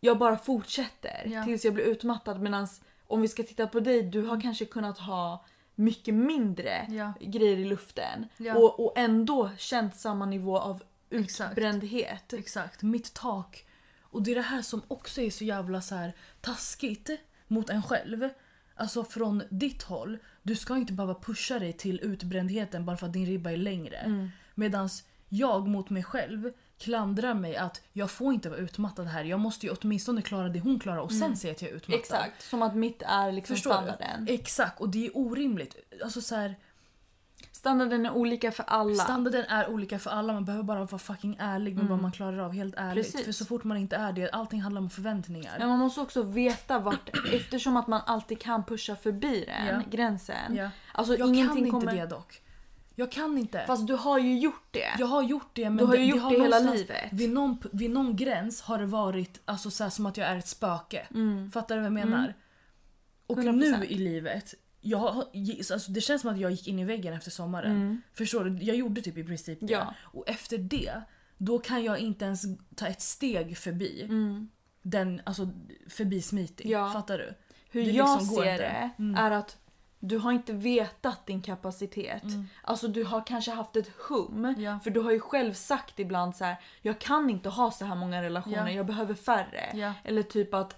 jag bara fortsätter Ja. tills jag blir utmattad. Medan om vi ska titta på dig, du har kanske kunnat ha mycket mindre Ja. grejer i luften. Ja. Och, och ändå känt samma nivå av Exakt. utbrändhet. Exakt, mitt tak. Och det är det här som också är så jävla så här taskigt mot en själv. Alltså från ditt håll, du ska inte behöva pusha dig till utbrändheten bara för att din ribba är längre. Mm. Medans jag mot mig själv klandrar mig att jag får inte vara utmattad här. Jag måste ju åtminstone klara det hon klarar och sen säga att jag är utmattad. Exakt, som att mitt är liksom Förstår standarden. du? Exakt, och det är orimligt. Alltså så här, Standarden är olika för alla. Standarden är olika för alla, man behöver bara vara fucking ärlig med vad man klarar av. Helt ärligt. Mm. Precis. För så fort man inte är det, allting handlar om förväntningar. Men man måste också veta vart, eftersom att man alltid kan pusha förbi den Ja. gränsen. Ja. Alltså Jag ingenting kan inte kommer... det dock. Jag kan inte. Fast du har ju gjort det. jag har gjort det men Du har ju det, gjort det hela någonstans- livet. Vid någon, vid någon gräns har det varit alltså, så här, som att jag är ett spöke. Fattar du vad jag menar? Och 100%. nu i livet, jag, alltså, det känns som att jag gick in i väggen efter sommaren. Förstår du? Jag gjorde typ i princip det. Ja. Och efter det, då kan jag inte ens ta ett steg förbi. Den, alltså förbi smitig. Ja. Fattar du? Hur Det jag liksom ser inte. det är att du har inte vetat din kapacitet. Alltså du har kanske haft ett hum. Mm. Ja. För du har ju själv sagt ibland så här: jag kan inte ha så här många relationer, Ja. jag behöver färre. Ja. Eller typ att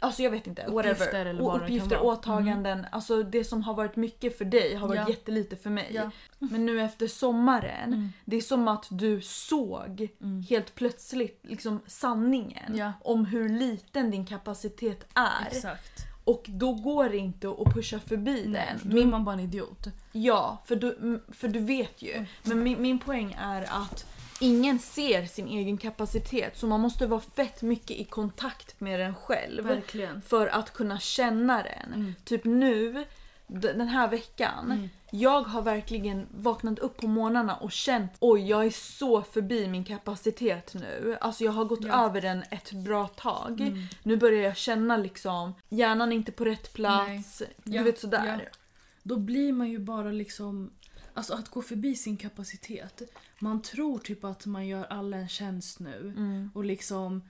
Alltså jag vet inte, Uppgifter whatever. eller Och vad uppgifter. Mm. åtaganden. Alltså det som har varit mycket för dig har varit Ja. jättelite för mig. Ja. Men nu efter sommaren, Mm. det är som att du såg helt plötsligt liksom sanningen om hur liten din kapacitet är. Exakt. Och då går det inte att pusha förbi Nej, den. då är man bara en idiot. Ja, för du, mm, för du vet ju. Men min, min poäng är att ingen ser sin egen kapacitet så man måste vara fett mycket i kontakt med den själv. Verkligen. För att kunna känna den. Mm. Typ nu, den här veckan. Mm. Jag har verkligen vaknat upp på morgnarna och känt oj jag är så förbi min kapacitet nu. Alltså jag har gått Ja. över den ett bra tag. Mm. Nu börjar jag känna liksom hjärnan är inte på rätt plats. Du Ja, vet sådär. ja. Då blir man ju bara liksom... Alltså att gå förbi sin kapacitet. Man tror typ att man gör alla en tjänst nu. Mm. Och liksom...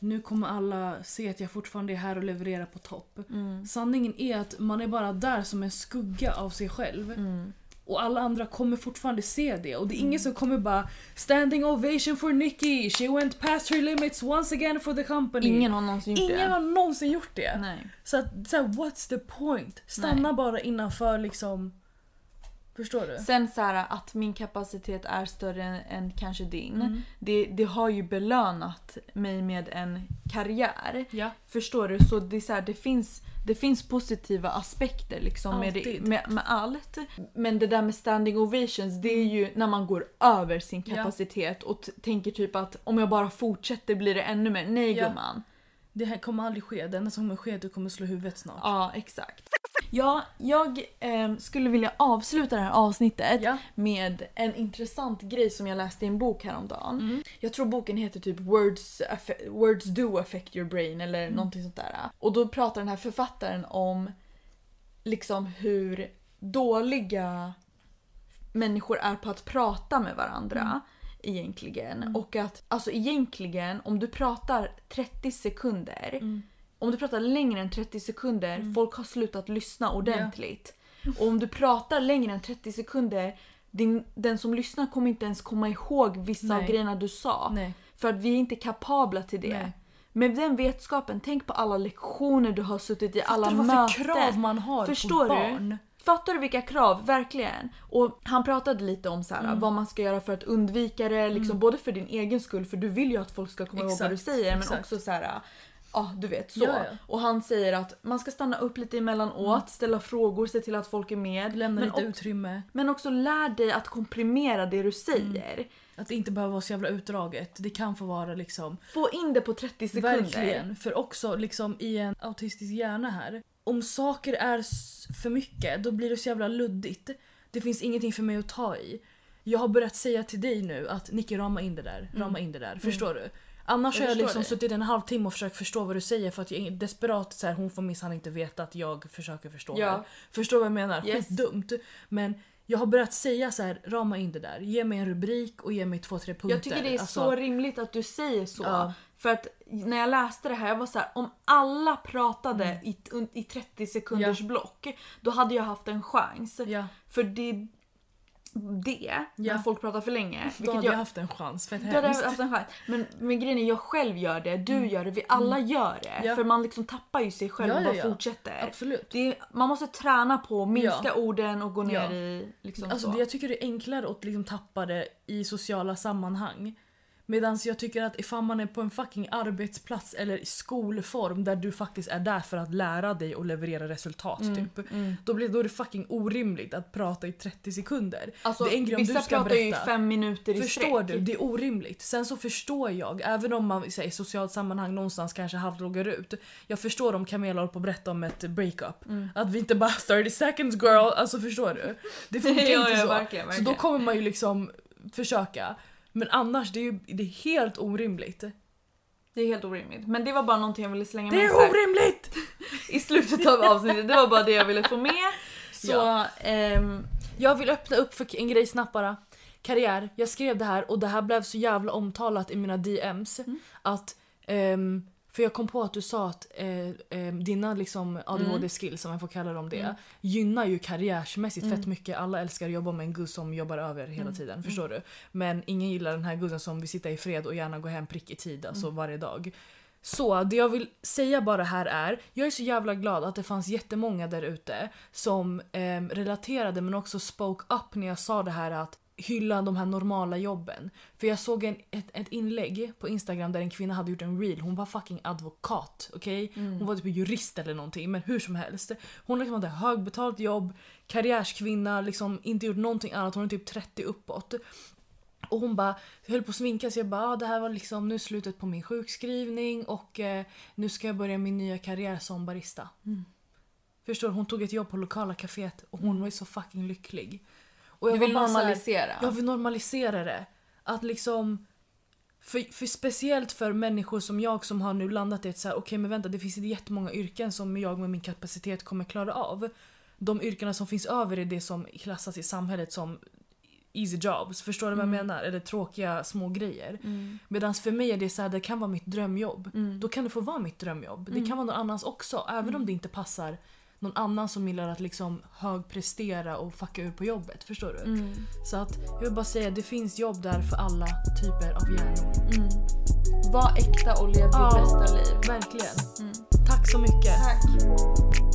Nu kommer alla se att jag fortfarande är här och levererar på topp. Mm. Sanningen är att man är bara där som en skugga av sig själv. Mm. Och alla andra kommer fortfarande se det. Och det är ingen som kommer bara “Standing ovation for Nikki, she went past her limits once again for the company”. Ingen har någonsin gjort Ingen det. har någonsin gjort det. Nej. Så, att, så här, what's the point? Stanna Nej. bara innanför liksom... Förstår du? Sen så här, att min kapacitet är större än, än kanske din. Mm. Det, det har ju belönat mig med en karriär. Ja. Förstår du? Så det, är så här, det, finns, det finns positiva aspekter liksom med, det, med, med allt. Men det där med standing ovations det är ju när man går över sin Ja. kapacitet och t- tänker typ att om jag bara fortsätter blir det ännu mer. Nej Ja. gumman. Det här kommer aldrig ske. Det enda som kommer ske är att du kommer slå huvudet snart. Ja, exakt. Ja, jag ehm, skulle vilja avsluta det här avsnittet Ja. med en intressant grej som jag läste i en bok häromdagen. Mm. Jag tror boken heter typ Words, Words do affect your brain eller Mm. någonting sånt där. Och då pratar den här författaren om liksom hur dåliga människor är på att prata med varandra. Mm. Egentligen. Och att alltså egentligen om du pratar 30 sekunder Mm. om du pratar längre än 30 sekunder, folk har slutat lyssna ordentligt. Och om du pratar längre än 30 sekunder, din, den som lyssnar kommer inte ens komma ihåg vissa av Nej. grejerna du sa. Nej. För att vi är inte kapabla till det. Nej. Med den vetskapen, tänk på alla lektioner du har suttit i, alla Fattar du vad möten. för krav man har Förstår på du? Fattar du vilka krav? Verkligen. Och han pratade lite om så här, Mm. vad man ska göra för att undvika det. Liksom, Både för din egen skull, för du vill ju att folk ska komma ihåg vad du Exakt, säger. Men exakt. också så här, ja du vet så. Ja, ja. Och han säger att man ska stanna upp lite emellanåt, ställa frågor, se till att folk är med. Lämna lite utrymme. men också lär dig att komprimera det du säger. Mm. Att det inte behöver vara så jävla utdraget. Det kan få vara liksom... Få in det på 30 sekunder. Verkligen. För också liksom i en autistisk hjärna här. Om saker är för mycket då blir det så jävla luddigt. Det finns ingenting för mig att ta i. Jag har börjat säga till dig nu att Nicky rama in det där, rama in det där. Förstår du? Annars. Jag har jag liksom det. suttit en halvtimme och försökt förstå vad du säger för att jag är desperat så här, hon får minsann inte veta att jag försöker förstå Ja. Förstår vad jag menar? Yes. Skitdumt. Men jag har börjat säga så här, rama in det där. Ge mig en rubrik och ge mig två, tre punkter. Jag tycker det är Alltså, så rimligt att du säger så. Ja. För att när jag läste det här, jag var så här, om alla pratade Mm. i, i 30 sekunders block, då hade jag haft en chans. Ja, För det det, Ja. när folk pratar för länge. då hade jag haft en chans. Fett hade haft en chans. Men, men grejen är, jag själv gör det, du gör det, vi alla gör det. Mm. Ja. För man liksom tappar ju sig själv Ja, och bara fortsätter. Absolut. Är, man måste träna på att minska orden och gå ner i liksom Alltså, så. det, jag tycker det är enklare att liksom tappa det i sociala sammanhang. Medan jag tycker att ifall man är på en fucking arbetsplats eller skolform där du faktiskt är där för att lära dig och leverera resultat Mm, typ. Då, blir, då är det fucking orimligt att prata i 30 sekunder. Alltså, det är en grej om vissa du ska pratar ju i berätta. fem minuter i Förstår sträck. du? Det är orimligt. Sen så förstår jag, även om man så här, i socialt sammanhang någonstans kanske halvloggar ut. Jag förstår om Camilla håller på att berätta om ett breakup. Mm. Att vi inte bara 30 seconds girl, alltså förstår du? Det funkar inte så. verkligen, Så verkligen. då kommer man ju liksom försöka. Men annars, det är ju det är helt orimligt. Det är helt orimligt. Men det var bara någonting jag ville slänga Det med är så här, orimligt! i slutet av avsnittet. Det var bara det jag ville få med. Så, Ja. ehm, Jag vill öppna upp för en grej snabbt bara. Karriär. Jag skrev det här och det här blev så jävla omtalat i mina DMs. Mm. Att, ehm, för jag kom på att du sa att eh, eh, dina liksom Mm. ADHD-skills, om jag får kalla dem det, gynnar ju karriärsmässigt fett mycket. Alla älskar att jobba med en guzz som jobbar över hela Mm. tiden. Förstår du? Men ingen gillar den här guzzen som vill sitta i fred och gärna gå hem prick i tid, alltså Mm. varje dag. Så det jag vill säga bara här är, jag är så jävla glad att det fanns jättemånga där ute som ehm, relaterade men också spoke up när jag sa det här att hylla de här normala jobben. För jag såg en, ett, ett inlägg på Instagram där en kvinna hade gjort en reel. Hon var fucking advokat. okej? Hon var typ jurist eller någonting. Men hur som helst. Hon liksom hade högbetalt jobb, karriärskvinna, liksom inte gjort någonting annat. Hon är typ 30 uppåt. Och hon bara höll på att sminka sig. Jag bara, ah, det här var liksom nu slutet på min sjukskrivning och eh, nu ska jag börja min nya karriär som barista. Förstår du? Hon tog ett jobb på lokala kaféet och hon var ju så fucking lycklig. Och jag Du vill bara så här- normalisera. jag vill normalisera det. Att liksom... För, för speciellt för människor som jag som har nu landat i att så här, okej men vänta det finns jättemånga yrken som jag med min kapacitet kommer klara av. De yrkena som finns över är det som klassas i samhället som easy jobs. Förstår du vad jag menar? Eller tråkiga små grejer. Mm. Medan för mig är det så här, det kan vara mitt drömjobb. Då kan det få vara mitt drömjobb. Det kan vara någon annans också. Även om det inte passar någon annan som gillar att liksom högprestera och fucka ur på jobbet. Förstår du? Mm. Så att jag vill bara säga, det finns jobb där för alla typer av hjärnor. Mm. Var äkta och lev ditt Ja. bästa liv. Verkligen. Mm. Tack så mycket. Tack.